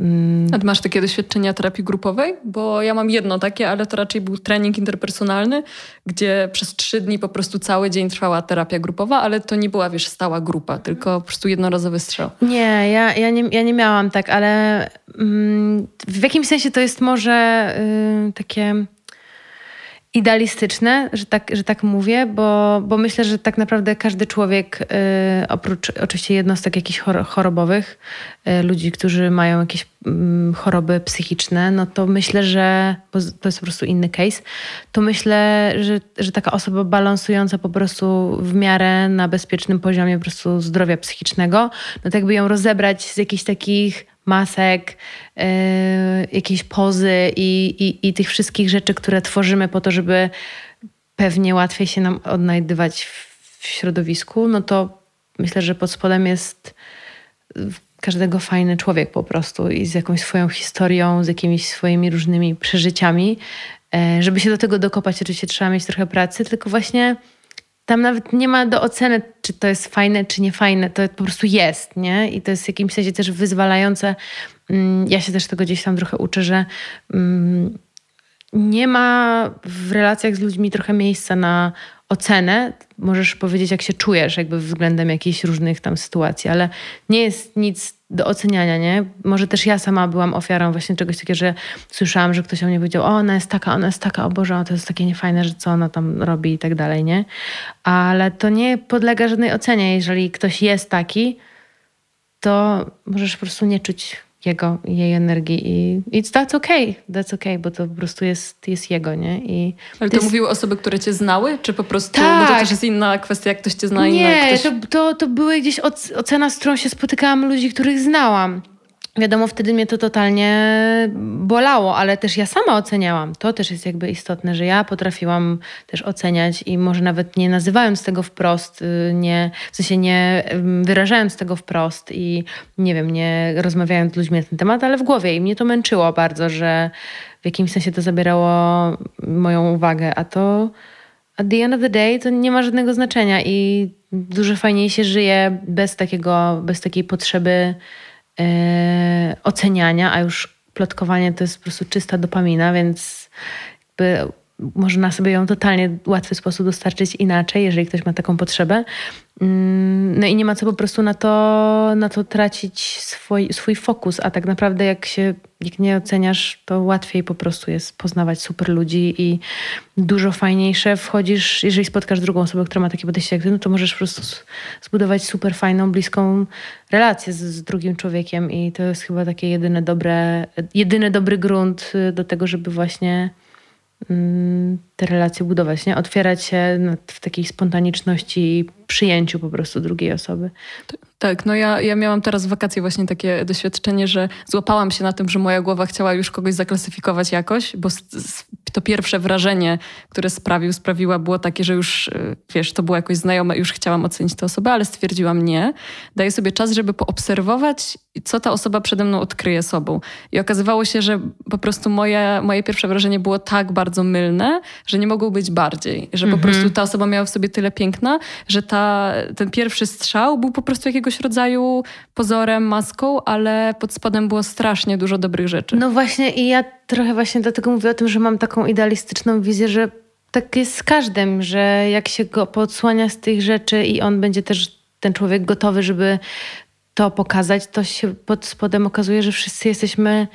Mm... A masz takie doświadczenia terapii grupowej? Bo ja mam jedno takie, ale to raczej był trening interpersonalny, gdzie przez trzy dni po prostu cały dzień trwała terapia grupowa, ale to nie była, wiesz, stała grupa, tylko po prostu jednorazowy strzał. Nie, ja, ja, nie, ja nie miałam tak, ale mm, w jakimś sensie to jest może y, takie idealistyczne, że tak, że tak mówię, bo, bo myślę, że tak naprawdę każdy człowiek, y, oprócz oczywiście jednostek jakichś chorobowych, y, ludzi, którzy mają jakieś y, choroby psychiczne, no to myślę, że to jest po prostu inny case, to myślę, że, że taka osoba balansująca po prostu w miarę na bezpiecznym poziomie po prostu zdrowia psychicznego, no tak by ją rozebrać z jakichś takich masek, yy, jakieś pozy i, i, i tych wszystkich rzeczy, które tworzymy po to, żeby pewnie łatwiej się nam odnajdywać w środowisku, no to myślę, że pod spodem jest każdego fajny człowiek po prostu i z jakąś swoją historią, z jakimiś swoimi różnymi przeżyciami. E, żeby się do tego dokopać, oczywiście trzeba mieć trochę pracy, tylko właśnie tam nawet nie ma do oceny, czy to jest fajne, czy nie fajne. To po prostu jest, nie? I to jest w jakimś sensie też wyzwalające. Mm, ja się też tego gdzieś tam trochę uczę, że mm, nie ma w relacjach z ludźmi trochę miejsca na ocenę. Możesz powiedzieć, jak się czujesz, jakby względem jakichś różnych tam sytuacji, ale nie jest nic do oceniania, nie? Może też ja sama byłam ofiarą właśnie czegoś takiego, że słyszałam, że ktoś o mnie powiedział, o ona jest taka, ona jest taka, o Boże, to jest takie niefajne, że co ona tam robi i tak dalej, nie? Ale to nie podlega żadnej ocenie. Jeżeli ktoś jest taki, to możesz po prostu nie czuć jego, jej energii i it's that's okay, that's okay, bo to po prostu jest, jest jego, nie? I Ale to, jest... mówiły osoby, które cię znały, czy po prostu, tak. bo to tak. też jest inna kwestia, jak ktoś cię zna, Nie, ktoś... to, to, to były gdzieś ocena, z którą się spotykałam ludzi, których znałam. Wiadomo, wtedy mnie to totalnie bolało, ale też ja sama oceniałam. To też jest jakby istotne, że ja potrafiłam też oceniać i może nawet nie nazywając tego wprost, y, nie, w sensie nie wyrażając tego wprost i nie wiem, nie rozmawiając z ludźmi na ten temat, ale w głowie i mnie to męczyło bardzo, że w jakimś sensie to zabierało moją uwagę, a to at the end of the day to nie ma żadnego znaczenia i dużo fajniej się żyje bez takiego, bez takiej potrzeby oceniania, a już plotkowanie to jest po prostu czysta dopamina, więc jakby można sobie ją totalnie łatwy sposób dostarczyć inaczej, jeżeli ktoś ma taką potrzebę. Mm, no i nie ma co po prostu na to, na to tracić swój, swój fokus, a tak naprawdę jak się jak nie oceniasz, to łatwiej po prostu jest poznawać super ludzi i dużo fajniejsze wchodzisz, jeżeli spotkasz drugą osobę, która ma takie podejście jak ty, no to możesz po prostu zbudować super fajną, bliską relację z, z drugim człowiekiem i to jest chyba takie jedyne dobre, jedyny dobry grunt y, do tego, żeby właśnie Mm, te relacje budować, nie? Otwierać się w takiej spontaniczności i przyjęciu po prostu drugiej osoby. Tak, no ja, ja miałam teraz w wakacje właśnie takie doświadczenie, że złapałam się na tym, że moja głowa chciała już kogoś zaklasyfikować jakoś, bo to pierwsze wrażenie, które sprawił, sprawiła było takie, że już, y, wiesz, to było jakoś znajome, już chciałam ocenić tę osobę, ale stwierdziłam nie. Daję sobie czas, żeby poobserwować, co ta osoba przede mną odkryje sobą. I okazywało się, że po prostu moje, moje pierwsze wrażenie było tak bardzo mylne, że nie mogło być bardziej. Że po mhm. prostu ta osoba miała w sobie tyle piękna, że ta, ten pierwszy strzał był po prostu jakiegoś rodzaju pozorem, maską, ale pod spodem było strasznie dużo dobrych rzeczy. No właśnie i ja trochę właśnie dlatego mówię o tym, że mam taką idealistyczną wizję, że tak jest z każdym, że jak się go podsłania z tych rzeczy i on będzie też ten człowiek gotowy, żeby to pokazać, to się pod spodem okazuje, że wszyscy jesteśmy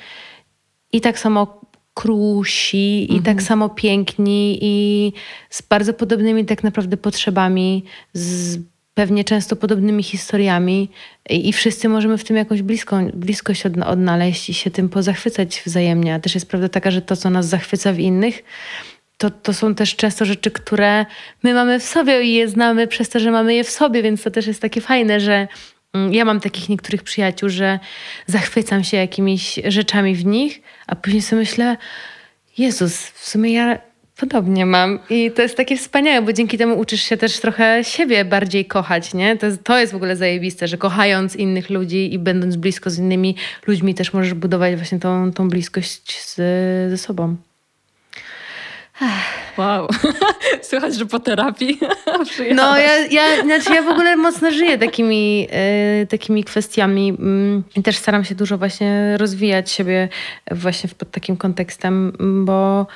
i tak samo krusi, mhm. i tak samo piękni, i z bardzo podobnymi tak naprawdę potrzebami, z pewnie często podobnymi historiami i wszyscy możemy w tym jakąś bliską, bliskość odnaleźć i się tym pozachwycać wzajemnie. A też jest prawda taka, że to, co nas zachwyca w innych, to, to są też często rzeczy, które my mamy w sobie i je znamy przez to, że mamy je w sobie, więc to też jest takie fajne, że ja mam takich niektórych przyjaciół, że zachwycam się jakimiś rzeczami w nich, a później sobie myślę, Jezus, w sumie ja Podobnie mam i to jest takie wspaniałe, bo dzięki temu uczysz się też trochę siebie bardziej kochać, nie? To jest, to jest w ogóle zajebiste, że kochając innych ludzi i będąc blisko z innymi ludźmi też możesz budować właśnie tą, tą bliskość z, ze sobą. Wow. *laughs* Słychać, że po terapii. *laughs* No, ja, ja, znaczy ja w ogóle mocno żyję takimi, y, takimi kwestiami. Mm, i też staram się dużo właśnie rozwijać siebie właśnie pod takim kontekstem, bo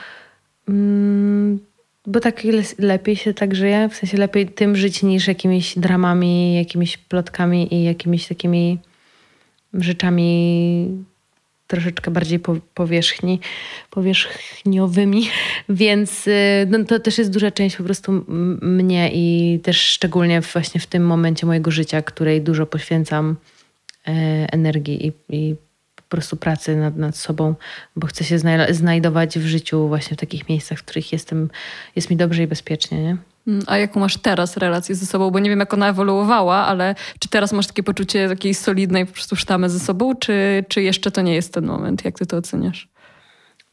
mm, bo tak lepiej się tak żyje, w sensie lepiej tym żyć niż jakimiś dramami, jakimiś plotkami i jakimiś takimi rzeczami troszeczkę bardziej powierzchni, powierzchniowymi, *laughs* więc y, no, to też jest duża część po prostu mnie i też szczególnie właśnie w tym momencie mojego życia, której dużo poświęcam e, energii i, i po prostu pracy nad, nad sobą, bo chcę się znajdować w życiu właśnie w takich miejscach, w których jestem, jest mi dobrze i bezpiecznie. Nie? Mm, a jaką masz teraz relację ze sobą? Bo nie wiem, jak ona ewoluowała, ale czy teraz masz takie poczucie takiej solidnej po prostu sztamy ze sobą, czy, czy jeszcze to nie jest ten moment? Jak ty to oceniasz?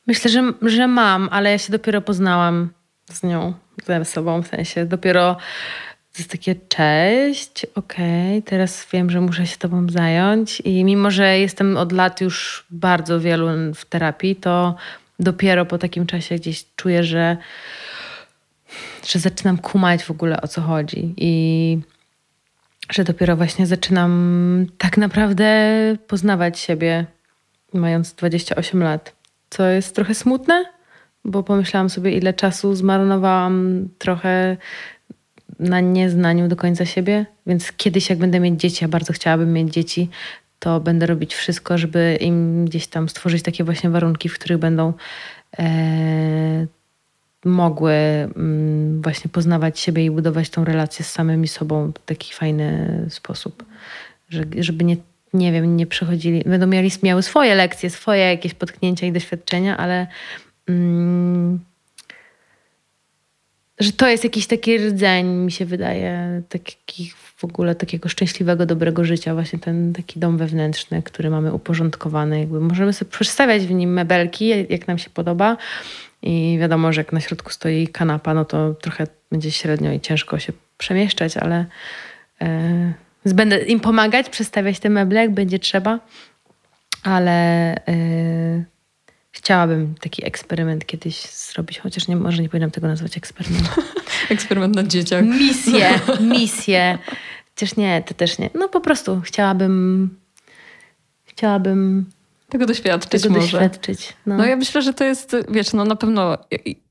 Myślę, że, że mam, ale ja się dopiero poznałam z nią, ze sobą, w sensie dopiero to jest takie cześć, okej, okay, teraz wiem, że muszę się tobą zająć i mimo, że jestem od lat już bardzo wielu w terapii, to dopiero po takim czasie gdzieś czuję, że że zaczynam kumać w ogóle o co chodzi i że dopiero właśnie zaczynam tak naprawdę poznawać siebie, mając 28 lat. Co jest trochę smutne, bo pomyślałam sobie, ile czasu zmarnowałam trochę na nieznaniu do końca siebie. Więc kiedyś, jak będę mieć dzieci, ja bardzo chciałabym mieć dzieci, to będę robić wszystko, żeby im gdzieś tam stworzyć takie właśnie warunki, w których będą e, mogły mm, właśnie poznawać siebie i budować tą relację z samymi sobą w taki fajny sposób. Że, żeby nie, nie wiem, nie przechodzili, będą mieli, miały swoje lekcje, swoje jakieś potknięcia i doświadczenia, ale mm, że to jest jakiś taki rdzeń, mi się wydaje, taki w ogóle takiego szczęśliwego, dobrego życia, właśnie ten taki dom wewnętrzny, który mamy uporządkowany. Jakby możemy sobie przedstawiać w nim mebelki, jak nam się podoba, i wiadomo, że jak na środku stoi kanapa, no to trochę będzie średnio i ciężko się przemieszczać, ale yy, będę im pomagać, przestawiać te meble, jak będzie trzeba, ale yy, chciałabym taki eksperyment kiedyś zrobić, chociaż nie, może nie powinnam tego nazwać eksperymentem. *laughs* eksperyment na dzieciach. Misję, *laughs* misję. Chociaż nie, to też nie. No po prostu chciałabym chciałabym tego doświadczyć tego może. Doświadczyć, no. no ja myślę, że to jest, wiesz, no na pewno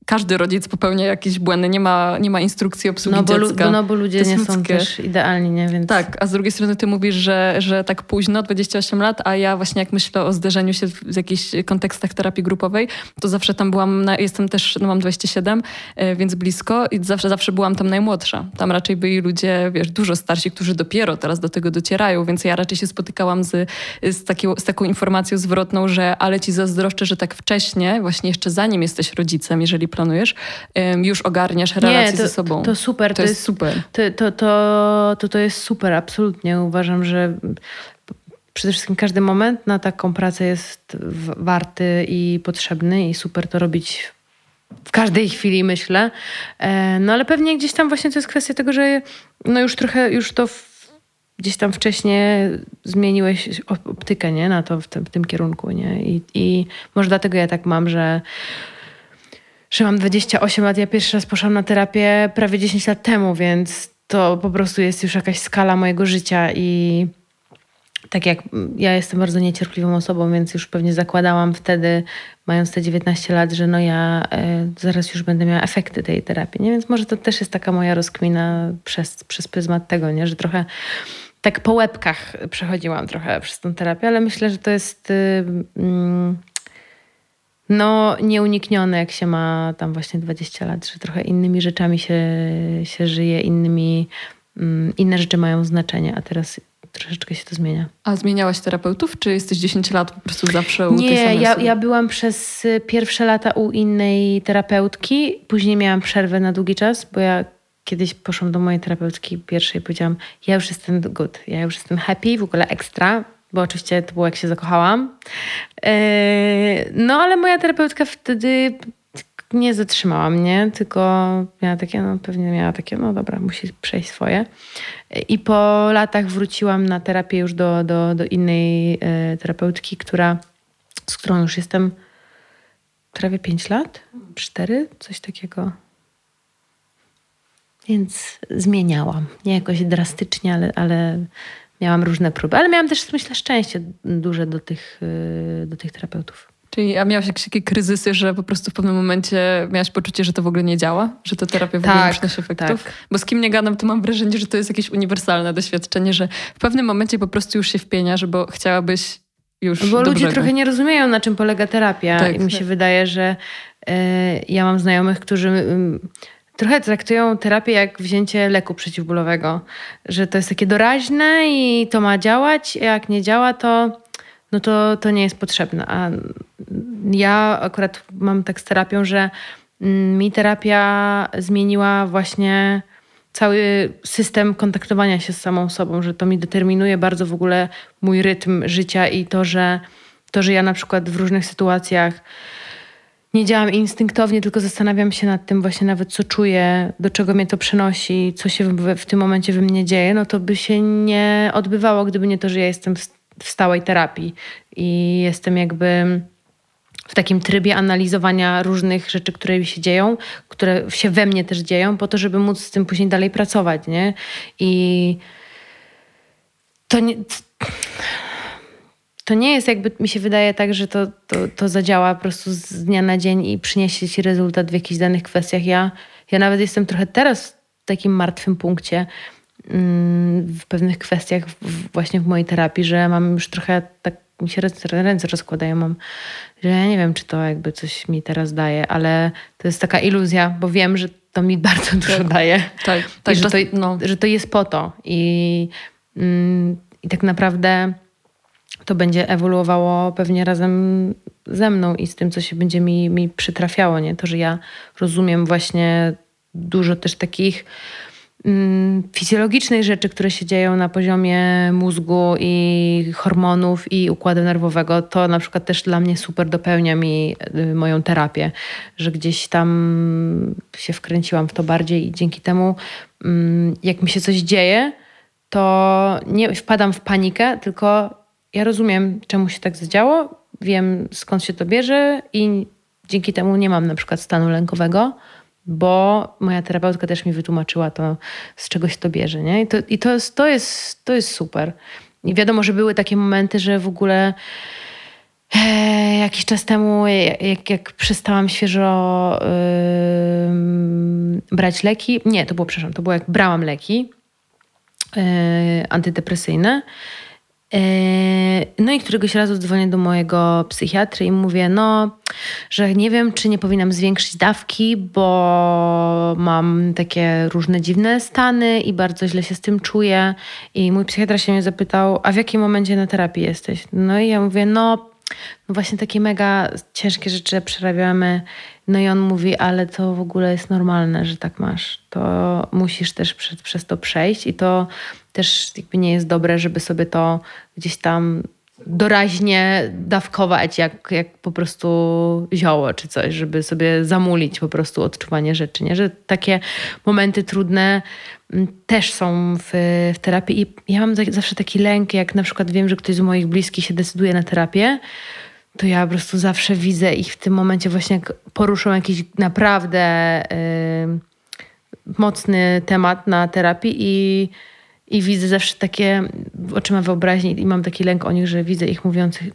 każdy rodzic popełnia jakieś błędy, nie ma, nie ma instrukcji obsługi no bo, dziecka. No bo ludzie nie ludzkie. są też idealni, nie? Więc... Tak, a z drugiej strony ty mówisz, że, że tak późno, 28 lat, a ja właśnie jak myślę o zderzeniu się w jakichś kontekstach terapii grupowej, to zawsze tam byłam, na, jestem też, no mam 27, e, więc blisko i zawsze, zawsze byłam tam najmłodsza. Tam raczej byli ludzie, wiesz, dużo starsi, którzy dopiero teraz do tego docierają, więc ja raczej się spotykałam z, z, takiego, z taką informacją zwrotną, że ale ci zazdroszczę, że tak wcześnie, właśnie jeszcze zanim jesteś rodzicem, jeżeli planujesz, już ogarniasz relacje Nie, to, ze sobą. To super. To, to jest, jest, super. To, to, to, to, to jest super, absolutnie. Uważam, że przede wszystkim każdy moment na taką pracę jest warty i potrzebny i super to robić w każdej chwili, myślę. E, no ale pewnie gdzieś tam właśnie to jest kwestia tego, że no już trochę, już to w, gdzieś tam wcześniej zmieniłeś optykę, nie? Na to w tym, w tym kierunku, nie? I, I może dlatego ja tak mam, że że mam 28 lat, ja pierwszy raz poszłam na terapię prawie 10 lat temu, więc to po prostu jest już jakaś skala mojego życia i tak jak ja jestem bardzo niecierpliwą osobą, więc już pewnie zakładałam wtedy, mając te 19 lat, że no ja e, zaraz już będę miała efekty tej terapii, nie? Więc może to też jest taka moja rozkmina przez, przez pryzmat tego, nie? Że trochę tak po łebkach przechodziłam trochę przez tą terapię, ale myślę, że to jest... Y, mm, no, nieuniknione, jak się ma tam właśnie 20 lat, że trochę innymi rzeczami się, się żyje, innymi, mm, inne rzeczy mają znaczenie, a teraz troszeczkę się to zmienia. A zmieniałaś terapeutów, czy jesteś 10 lat po prostu zawsze u Nie, tej samej ja, ja byłam przez pierwsze lata u innej terapeutki, później miałam przerwę na długi czas, bo ja kiedyś poszłam do mojej terapeutki pierwszej i powiedziałam, ja już jestem good, ja już jestem happy, w ogóle ekstra, bo oczywiście to było jak się zakochałam. E, no ale moja terapeutka wtedy nie zatrzymała mnie, tylko miała takie, no pewnie miała takie, no dobra, musi przejść swoje. I po latach wróciłam na terapię już do, do, do innej e, terapeutki, która, z którą już jestem prawie 5 lat, 4, coś takiego. Więc zmieniałam. Nie jakoś drastycznie, ale, ale miałam różne próby. Ale miałam też, myślę, szczęście duże do tych, y, do tych terapeutów. Czyli a miałaś jakieś takie kryzysy, że po prostu w pewnym momencie miałaś poczucie, że to w ogóle nie działa? Że to terapia w ogóle nie tak, przynosi efektów? Tak. Bo z kim nie gadam, to mam wrażenie, że to jest jakieś uniwersalne doświadczenie, że w pewnym momencie po prostu już się wpieniasz, bo chciałabyś już Bo ludzie trochę nie rozumieją, na czym polega terapia. Tak, I mi się tak. wydaje, że y, ja mam znajomych, którzy... Y, trochę traktują terapię jak wzięcie leku przeciwbólowego, że to jest takie doraźne i to ma działać, jak nie działa, to, no to, to nie jest potrzebne. A ja akurat mam tak z terapią, że mm, mi terapia zmieniła właśnie cały system kontaktowania się z samą sobą, że to mi determinuje bardzo w ogóle mój rytm życia i to, że to, że ja na przykład w różnych sytuacjach nie działam instynktownie, tylko zastanawiam się nad tym właśnie nawet, co czuję, do czego mnie to przenosi, co się w, w tym momencie we mnie dzieje, no to by się nie odbywało, gdyby nie to, że ja jestem w, w stałej terapii i jestem jakby w takim trybie analizowania różnych rzeczy, które mi się dzieją, które się we mnie też dzieją, po to, żeby móc z tym później dalej pracować, nie? I to nie to nie jest jakby, mi się wydaje tak, że to, to, to zadziała po prostu z dnia na dzień i przyniesie ci rezultat w jakichś danych kwestiach. Ja, ja nawet jestem trochę teraz w takim martwym punkcie mm, w pewnych kwestiach właśnie w mojej terapii, że mam już trochę tak, mi się ręce, ręce rozkładają, mam, że ja nie wiem, czy to jakby coś mi teraz daje, ale to jest taka iluzja, bo wiem, że to mi *laughs* bardzo dużo tak, daje. Tak, tak. I że, to, no. że to jest po to. I, mm, i tak naprawdę to będzie ewoluowało pewnie razem ze mną i z tym, co się będzie mi, mi przytrafiało. Nie? To, że ja rozumiem właśnie dużo też takich mm, fizjologicznych rzeczy, które się dzieją na poziomie mózgu i hormonów i układu nerwowego, to na przykład też dla mnie super dopełnia mi y, moją terapię, że gdzieś tam się wkręciłam w to bardziej i dzięki temu, mm, jak mi się coś dzieje, to nie wpadam w panikę, tylko ja rozumiem, czemu się tak zadziało, wiem skąd się to bierze i dzięki temu nie mam na przykład stanu lękowego, bo moja terapeutka też mi wytłumaczyła to, z czego się to bierze. Nie? I, to, i to, jest, to, jest, to jest super. I wiadomo, że były takie momenty, że w ogóle e, jakiś czas temu, jak, jak przestałam świeżo yy, brać leki, nie, to było, przepraszam, to było jak brałam leki yy, antydepresyjne, no i któregoś razu dzwonię do mojego psychiatry i mówię, no, że nie wiem, czy nie powinnam zwiększyć dawki, bo mam takie różne dziwne stany i bardzo źle się z tym czuję. I mój psychiatra się mnie zapytał, a w jakim momencie na terapii jesteś? No i ja mówię, no, no właśnie takie mega ciężkie rzeczy przerabiamy. No i on mówi, ale to w ogóle jest normalne, że tak masz. To musisz też przez, przez to przejść i to też jakby nie jest dobre, żeby sobie to gdzieś tam doraźnie dawkować, jak, jak po prostu zioło czy coś, żeby sobie zamulić po prostu odczuwanie rzeczy. Nie? Że takie momenty trudne mm, też są w, w terapii i ja mam zawsze taki lęk, jak na przykład wiem, że ktoś z moich bliskich się decyduje na terapię, to ja po prostu zawsze widzę ich w tym momencie właśnie jak poruszą jakiś naprawdę yy, mocny temat na terapii i i widzę zawsze takie oczyma wyobraźni i mam taki lęk o nich, że widzę ich mówiących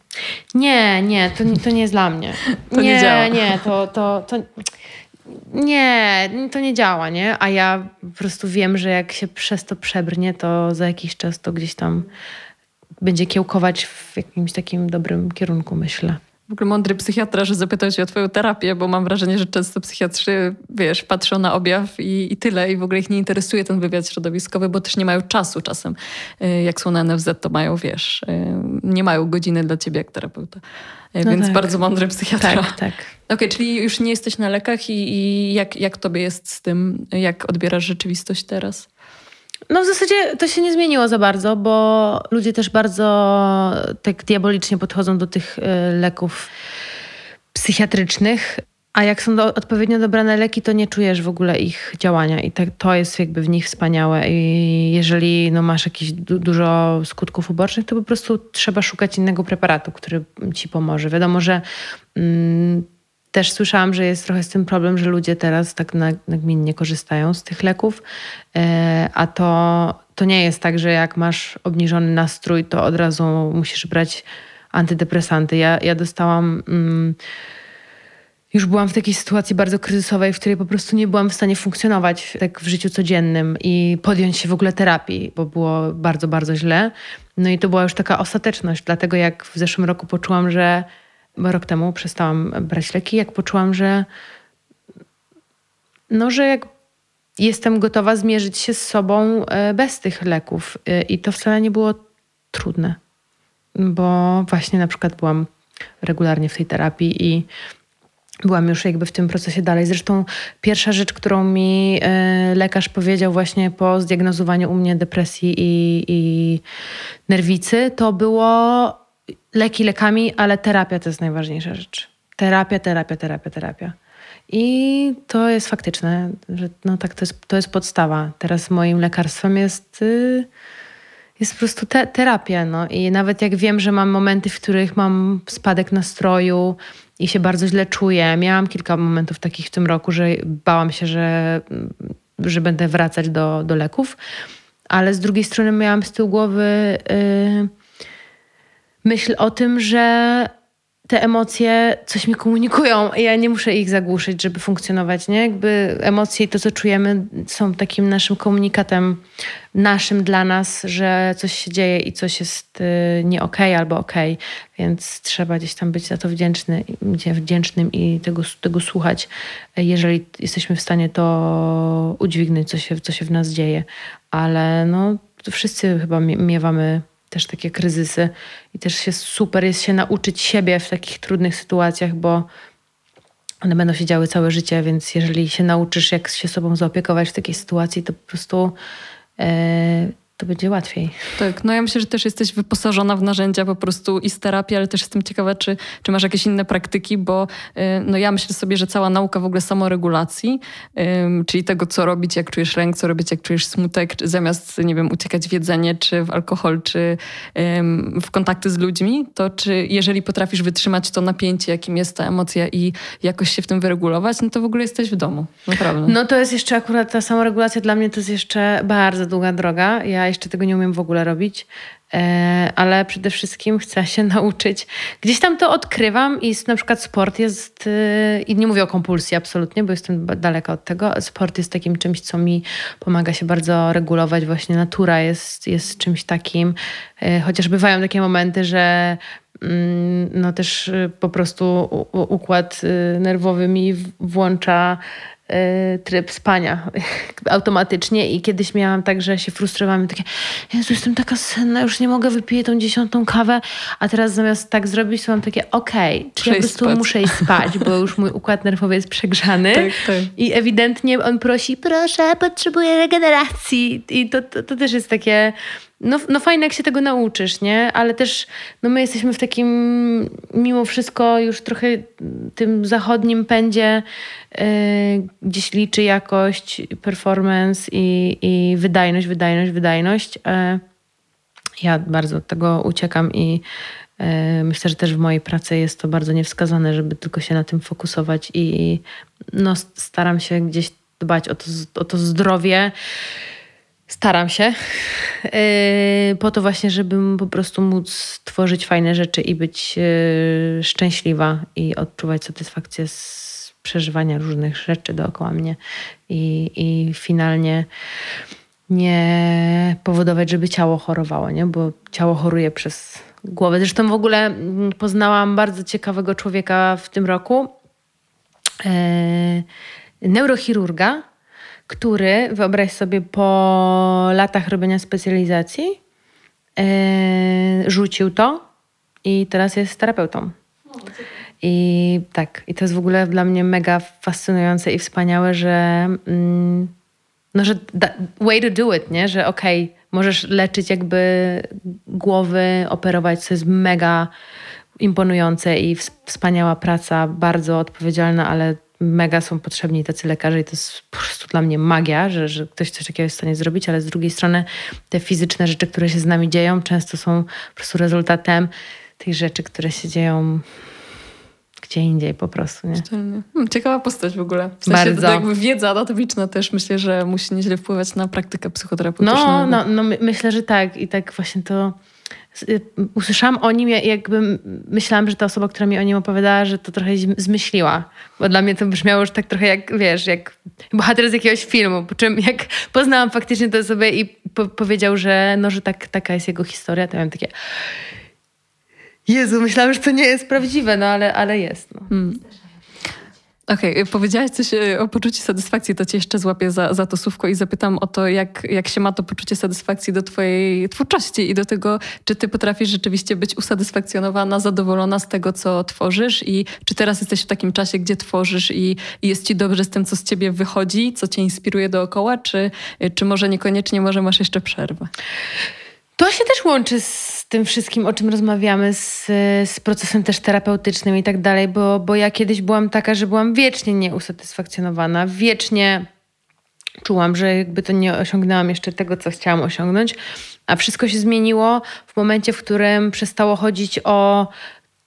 nie, nie, to, to nie jest dla mnie. *laughs* To nie, nie działa. Nie, to, to, to, nie, to nie działa, nie? A ja po prostu wiem, że jak się przez to przebrnie, to za jakiś czas to gdzieś tam będzie kiełkować w jakimś takim dobrym kierunku, myślę w ogóle mądry psychiatra, że zapytał się o twoją terapię, bo mam wrażenie, że często psychiatrzy, wiesz, patrzą na objaw i, i tyle i w ogóle ich nie interesuje ten wywiad środowiskowy, bo też nie mają czasu czasem. Y, jak są na NFZ, to mają, wiesz, y, nie mają godziny dla ciebie jak terapeuta. Y, no Więc tak. bardzo mądry psychiatra. Tak, tak. Okej, okay, czyli już nie jesteś na lekach i, i jak, jak tobie jest z tym? Jak odbierasz rzeczywistość teraz? No w zasadzie to się nie zmieniło za bardzo, bo ludzie też bardzo tak diabolicznie podchodzą do tych e, leków psychiatrycznych. A jak są do, odpowiednio dobrane leki, to nie czujesz w ogóle ich działania i tak, to jest jakby w nich wspaniałe. I jeżeli no, masz jakieś du dużo skutków ubocznych, to po prostu trzeba szukać innego preparatu, który ci pomoże. Wiadomo, że mm, też słyszałam, że jest trochę z tym problem, że ludzie teraz tak nagminnie korzystają z tych leków, e, a to, to nie jest tak, że jak masz obniżony nastrój, to od razu musisz brać antydepresanty. Ja, ja dostałam. Mm, już byłam w takiej sytuacji bardzo kryzysowej, w której po prostu nie byłam w stanie funkcjonować tak w życiu codziennym i podjąć się w ogóle terapii, bo było bardzo, bardzo źle. No i to była już taka ostateczność, dlatego jak w zeszłym roku poczułam, że rok temu przestałam brać leki, jak poczułam, że no, że jak jestem gotowa zmierzyć się z sobą e, bez tych leków. E, I to wcale nie było trudne, bo właśnie na przykład byłam regularnie w tej terapii i byłam już jakby w tym procesie dalej. Zresztą pierwsza rzecz, którą mi e, lekarz powiedział właśnie po zdiagnozowaniu u mnie depresji i, i nerwicy, to było leki lekami, ale terapia to jest najważniejsza rzecz. Terapia, terapia, terapia, terapia. I to jest faktyczne, że no tak to jest, to jest podstawa. Teraz moim lekarstwem jest, y, jest po prostu te, terapia. No. I nawet jak wiem, że mam momenty, w których mam spadek nastroju i się bardzo źle czuję. Miałam kilka momentów takich w tym roku, że bałam się, że, że będę wracać do, do leków. Ale z drugiej strony miałam z tyłu głowy... Yy, myśl o tym, że te emocje coś mi komunikują i ja nie muszę ich zagłuszyć, żeby funkcjonować, nie? Jakby emocje i to, co czujemy są takim naszym komunikatem naszym dla nas, że coś się dzieje i coś jest y, nie okej okay, albo okej, okay. więc trzeba gdzieś tam być za to wdzięczny, wdzięcznym i tego, tego słuchać, jeżeli jesteśmy w stanie to udźwignąć, co się, co się w nas dzieje. Ale no, wszyscy chyba miewamy też takie kryzysy i też się super jest się nauczyć siebie w takich trudnych sytuacjach, bo one będą się działy całe życie, więc jeżeli się nauczysz, jak się sobą zaopiekować w takiej sytuacji, to po prostu e, to będzie łatwiej. Tak, no ja myślę, że też jesteś wyposażona w narzędzia po prostu i z terapii, ale też jestem ciekawa, czy, czy masz jakieś inne praktyki, bo y, no ja myślę sobie, że cała nauka w ogóle samoregulacji, czyli tego, co robić, jak czujesz lęk, co robić, jak czujesz smutek, zamiast, nie wiem, uciekać w jedzenie, czy w alkohol, czy w kontakty z ludźmi, to czy jeżeli potrafisz wytrzymać to napięcie, jakim jest ta emocja i jakoś się w tym wyregulować, no to w ogóle jesteś w domu, naprawdę. No to jest jeszcze akurat ta samoregulacja dla mnie to jest jeszcze bardzo długa droga. Ja jeszcze tego nie umiem w ogóle robić, e, ale przede wszystkim chcę się *laughs* nauczyć. Gdzieś tam to odkrywam i na przykład sport jest, e, i nie mówię o kompulsji absolutnie, bo jestem daleka od tego, sport jest takim czymś, co mi pomaga się bardzo regulować, właśnie natura jest, jest czymś takim, e, chociaż bywają takie momenty, że mm, no też po prostu układ nerwowy mi włącza tryb spania *laughs* automatycznie i kiedyś miałam tak, że się frustrowałam takie Jezu, jestem taka senna, już nie mogę, wypiję tą dziesiątą kawę, a teraz zamiast tak zrobić, to mam takie okej, okay, czy ja po prostu spać. muszę iść spać, bo już mój układ nerwowy jest przegrzany *laughs* tak, tak. i ewidentnie on prosi, proszę, potrzebuję regeneracji i to, to, to też jest takie no, no fajne, jak się tego nauczysz, nie? Ale też no my jesteśmy w takim, mimo wszystko, już trochę tym zachodnim pędzie yy, gdzieś liczy jakość, performance i, i wydajność, wydajność, wydajność. Yy, ja bardzo od tego uciekam i yy, myślę, że też w mojej pracy jest to bardzo niewskazane, żeby tylko się na tym fokusować i no, staram się gdzieś dbać o to, o to zdrowie Staram się. Yy, po to właśnie, żeby po prostu móc tworzyć fajne rzeczy i być yy, szczęśliwa i odczuwać satysfakcję z przeżywania różnych rzeczy dookoła mnie. I, i finalnie nie powodować, żeby ciało chorowało, nie? bo ciało choruje przez głowę. Zresztą w ogóle mm, poznałam bardzo ciekawego człowieka w tym roku. Yy, neurochirurga, który, wyobraź sobie, po latach robienia specjalizacji yy, rzucił to i teraz jest terapeutą. I tak, i to jest w ogóle dla mnie mega fascynujące i wspaniałe, że, mm, no, że da, way to do it, nie? Że okej, okay, możesz leczyć jakby głowy, operować, co jest mega imponujące i wspaniała praca, bardzo odpowiedzialna, ale mega są potrzebni tacy lekarze i to jest po prostu dla mnie magia, że, że ktoś coś takiego jest w stanie zrobić, ale z drugiej strony te fizyczne rzeczy, które się z nami dzieją, często są po prostu rezultatem tych rzeczy, które się dzieją gdzie indziej po prostu. Nie? Hmm, ciekawa postać w ogóle. W sensie Bardzo. jakby wiedza anatomiczna też myślę, że musi nieźle wpływać na praktykę psychoterapeutyczną. No, no, no myślę, że tak. I tak właśnie to usłyszałam o nim, jakby myślałam, że ta osoba, która mi o nim opowiadała, że to trochę zmyśliła. Bo dla mnie to brzmiało już tak trochę jak, wiesz, jak bohater z jakiegoś filmu. Po czym jak *laughs* poznałam faktycznie tę osobę i po powiedział, że, no, że tak, taka jest jego historia, to miałam takie Jezu, myślałam, że to nie jest prawdziwe, no ale, ale jest. No. Hmm. Okej, okay. powiedziałaś coś e, o poczuciu satysfakcji, to cię jeszcze złapię za, za to słówko i zapytam o to, jak, jak się ma to poczucie satysfakcji do twojej twórczości i do tego, czy ty potrafisz rzeczywiście być usatysfakcjonowana, zadowolona z tego, co tworzysz i czy teraz jesteś w takim czasie, gdzie tworzysz i, i jest ci dobrze z tym, co z ciebie wychodzi, co cię inspiruje dookoła, czy, czy może niekoniecznie, może masz jeszcze przerwę? To się też łączy z tym wszystkim, o czym rozmawiamy, z, z procesem też terapeutycznym i tak dalej, bo, bo ja kiedyś byłam taka, że byłam wiecznie nieusatysfakcjonowana, wiecznie czułam, że jakby to nie osiągnęłam jeszcze tego, co chciałam osiągnąć, a wszystko się zmieniło w momencie, w którym przestało chodzić o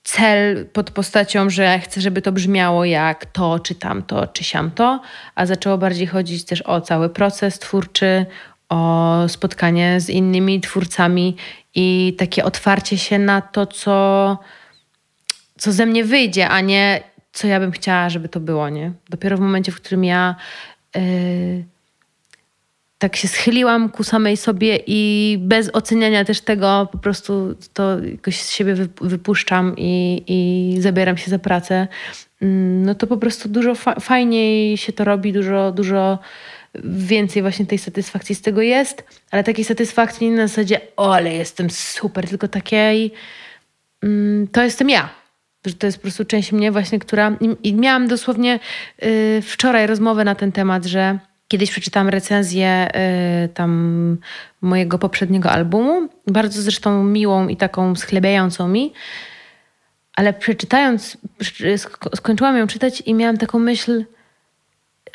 cel pod postacią, że chcę, żeby to brzmiało jak to, czy tamto, czy siamto, a zaczęło bardziej chodzić też o cały proces twórczy, o spotkanie z innymi twórcami i takie otwarcie się na to, co, co ze mnie wyjdzie, a nie co ja bym chciała, żeby to było. Nie? Dopiero w momencie, w którym ja yy, tak się schyliłam ku samej sobie i bez oceniania też tego po prostu to jakoś z siebie wypuszczam i, i zabieram się za pracę, mm, no to po prostu dużo fa fajniej się to robi, dużo, dużo więcej właśnie tej satysfakcji z tego jest, ale takiej satysfakcji nie na zasadzie, o, ale jestem super, tylko takiej, mm, to jestem ja. Że to jest po prostu część mnie właśnie, która... I, miałam dosłownie y, wczoraj rozmowę na ten temat, że kiedyś przeczytałam recenzję y, tam mojego poprzedniego albumu, bardzo zresztą miłą i taką schlebiającą mi, ale przeczytając, skończyłam ją czytać i miałam taką myśl,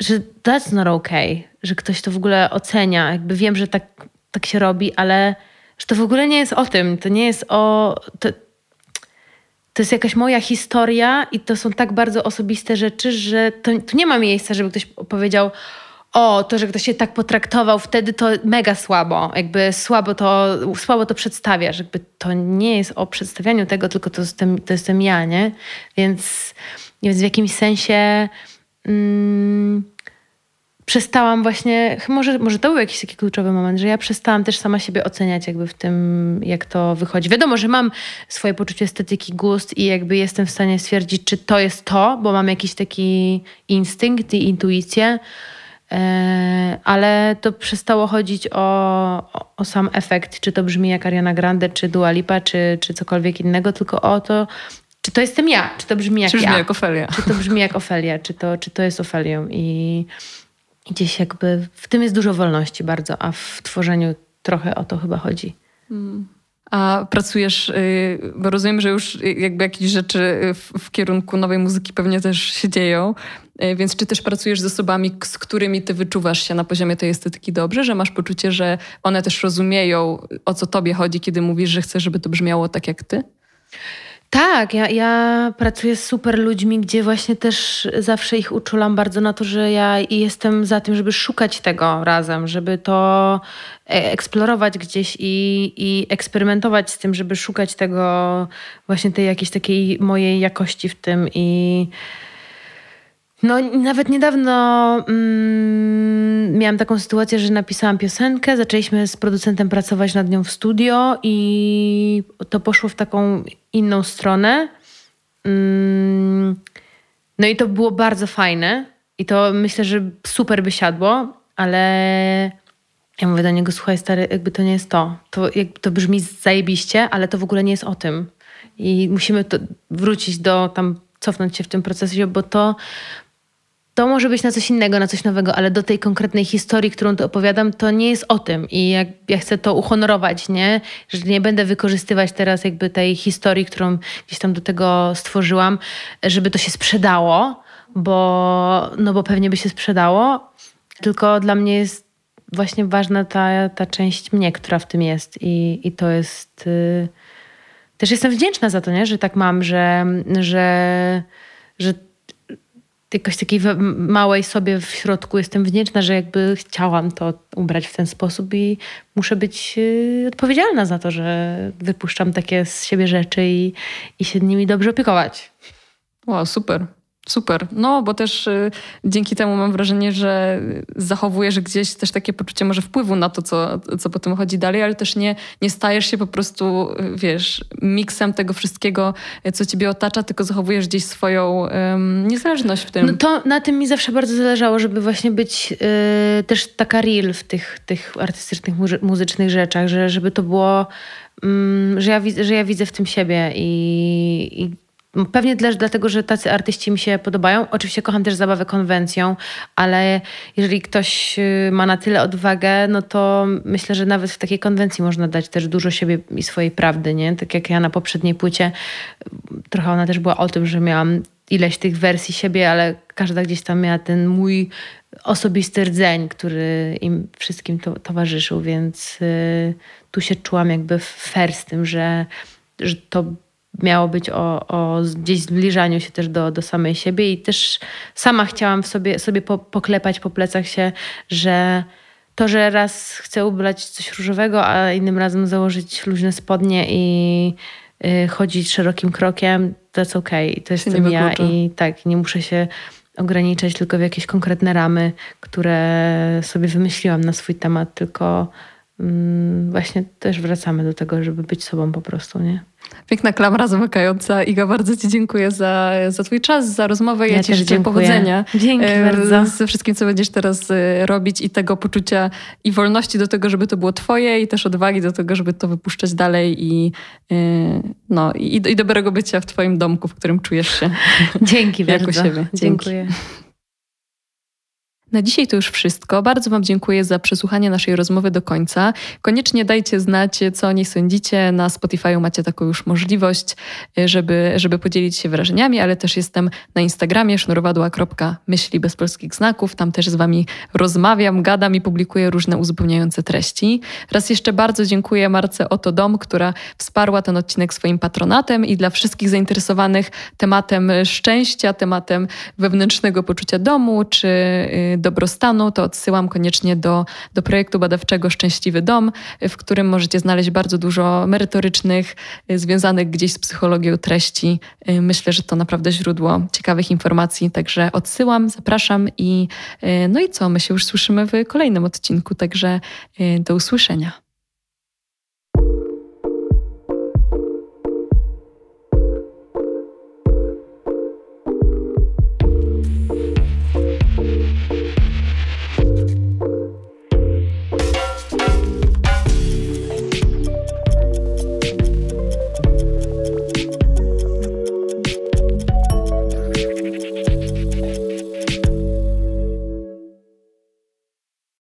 że that's not okay, że ktoś to w ogóle ocenia. Jakby wiem, że tak, tak się robi, ale że to w ogóle nie jest o tym. To nie jest o. To, to jest jakaś moja historia i to są tak bardzo osobiste rzeczy, że to, to nie ma miejsca, żeby ktoś powiedział, o, to, że ktoś się tak potraktował, wtedy to mega słabo, jakby słabo to, słabo to przedstawiasz, jakby to nie jest o przedstawianiu tego, tylko to jestem, to jestem ja, nie? Więc, więc w jakimś sensie mm, przestałam właśnie, może, może to był jakiś taki kluczowy moment, że ja przestałam też sama siebie oceniać jakby w tym, jak to wychodzi. Wiadomo, że mam swoje poczucie estetyki, gust i jakby jestem w stanie stwierdzić, czy to jest to, bo mam jakiś taki instynkt i intuicję, e, ale to przestało chodzić o, o, o, sam efekt, czy to brzmi jak Ariana Grande, czy Dua Lipa, czy, czy cokolwiek innego, tylko o to, czy to jestem ja, czy to brzmi jak czy brzmi ja. jak Ofelia. Czy to brzmi jak Ofelia, czy to, czy to jest Ofelią i gdzieś jakby w tym jest dużo wolności bardzo, a w tworzeniu trochę o to chyba chodzi. Hmm. A pracujesz, y, bo rozumiem, że już jakby jakieś rzeczy w, w, kierunku nowej muzyki pewnie też się dzieją, y, więc czy też pracujesz z osobami, z którymi ty wyczuwasz się na poziomie tej estetyki dobrze, że masz poczucie, że one też rozumieją, o co tobie chodzi, kiedy mówisz, że chcesz, żeby to brzmiało tak jak ty? Tak, ja, ja pracuję z super ludźmi, gdzie właśnie też zawsze ich uczulam bardzo na to, że ja jestem za tym, żeby szukać tego razem, żeby to e, eksplorować gdzieś i, i eksperymentować z tym, żeby szukać tego, właśnie tej jakiejś takiej mojej jakości w tym i no, nawet niedawno mm, miałam taką sytuację, że napisałam piosenkę, zaczęliśmy z producentem pracować nad nią w studio i to poszło w taką inną stronę. Mm, no i to było bardzo fajne i to myślę, że super by siadło, ale ja mówię do niego, słuchaj stary, jakby to nie jest to. To, jakby to brzmi zajebiście, ale to w ogóle nie jest o tym. I musimy wrócić do tam, cofnąć się w tym procesie, bo to to może być na coś innego, na coś nowego, ale do tej konkretnej historii, którą tu opowiadam, to nie jest o tym. I jak ja chcę to uhonorować, nie? Że nie będę wykorzystywać teraz jakby tej historii, którą gdzieś tam do tego stworzyłam, żeby to się sprzedało, bo, no bo pewnie by się sprzedało. Tylko dla mnie jest właśnie ważna ta, ta część mnie, która w tym jest. I, i to jest... Yy... Też jestem wdzięczna za to, nie? że tak mam, że, że że jakoś takiej małej sobie w środku jestem wdzięczna, że jakby chciałam to ubrać w ten sposób i muszę być y, odpowiedzialna za to, że wypuszczam takie z siebie rzeczy i, i się nimi dobrze opiekować. Wow, super. Super. No, bo też y, dzięki temu mam wrażenie, że zachowujesz gdzieś też takie poczucie może wpływu na to, co, co potem chodzi dalej, ale też nie, nie stajesz się po prostu, y, wiesz, miksem tego wszystkiego, co ciebie otacza, tylko zachowujesz gdzieś swoją niezależność w tym. No to na tym mi zawsze bardzo zależało, żeby właśnie być y, też taka real w tych, tych artystycznych, muzycznych rzeczach, że żeby to było, mm, że, ja, że ja widzę w tym siebie i, i Pewnie też dlatego, że tacy artyści mi się podobają. Oczywiście kocham też zabawę konwencją, ale jeżeli ktoś y, ma na tyle odwagę, no to myślę, że nawet w takiej konwencji można dać też dużo siebie i swojej prawdy, nie? Tak jak ja na poprzedniej płycie, trochę ona też była o tym, że miałam ileś tych wersji siebie, ale każda gdzieś tam miała ten mój osobisty rdzeń, który im wszystkim to, towarzyszył, więc y, tu się czułam jakby fair z tym, że, że to miało być o, o gdzieś zbliżaniu się też do, do samej siebie i też sama chciałam w sobie, sobie po, poklepać po plecach się, że to, że raz chcę ubrać coś różowego, a innym razem założyć luźne spodnie i y, chodzić szerokim krokiem, to jest okej. Okay. To jestem ja i tak, nie muszę się ograniczać tylko w jakieś konkretne ramy, które sobie wymyśliłam na swój temat, tylko właśnie też wracamy do tego, żeby być sobą po prostu, nie? Piękna klamra zamykająca. Iga, bardzo Ci dziękuję za, za Twój czas, za rozmowę. Ja, ja Ci życzę powodzenia. Dzięki e, bardzo. Ze wszystkim, co będziesz teraz e, robić i tego poczucia i wolności do tego, żeby to było Twoje i też odwagi do tego, żeby to wypuszczać dalej i, e, no, i, i dobrego bycia w Twoim domku, w którym czujesz się. Dzięki *laughs* jako bardzo. siebie. Dzięki. Dziękuję. Na dzisiaj to już wszystko. Bardzo Wam dziękuję za przesłuchanie naszej rozmowy do końca. Koniecznie dajcie znać, co o niej sądzicie. Na Spotify macie taką już możliwość, żeby, żeby podzielić się wrażeniami, ale też jestem na Instagramie sznurowadła.myśli bez polskich znaków. Tam też z Wami rozmawiam, gadam i publikuję różne uzupełniające treści. Raz jeszcze bardzo dziękuję Marce Oto Dom, która wsparła ten odcinek swoim patronatem i dla wszystkich zainteresowanych tematem szczęścia, tematem wewnętrznego poczucia domu, czy y, dobrostanu, to odsyłam koniecznie do, do projektu badawczego Szczęśliwy Dom, w którym możecie znaleźć bardzo dużo merytorycznych, y, związanych gdzieś z psychologią treści. Y, myślę, że to naprawdę źródło ciekawych informacji, także odsyłam, zapraszam i y, no i co, my się już słyszymy w kolejnym odcinku, także do usłyszenia.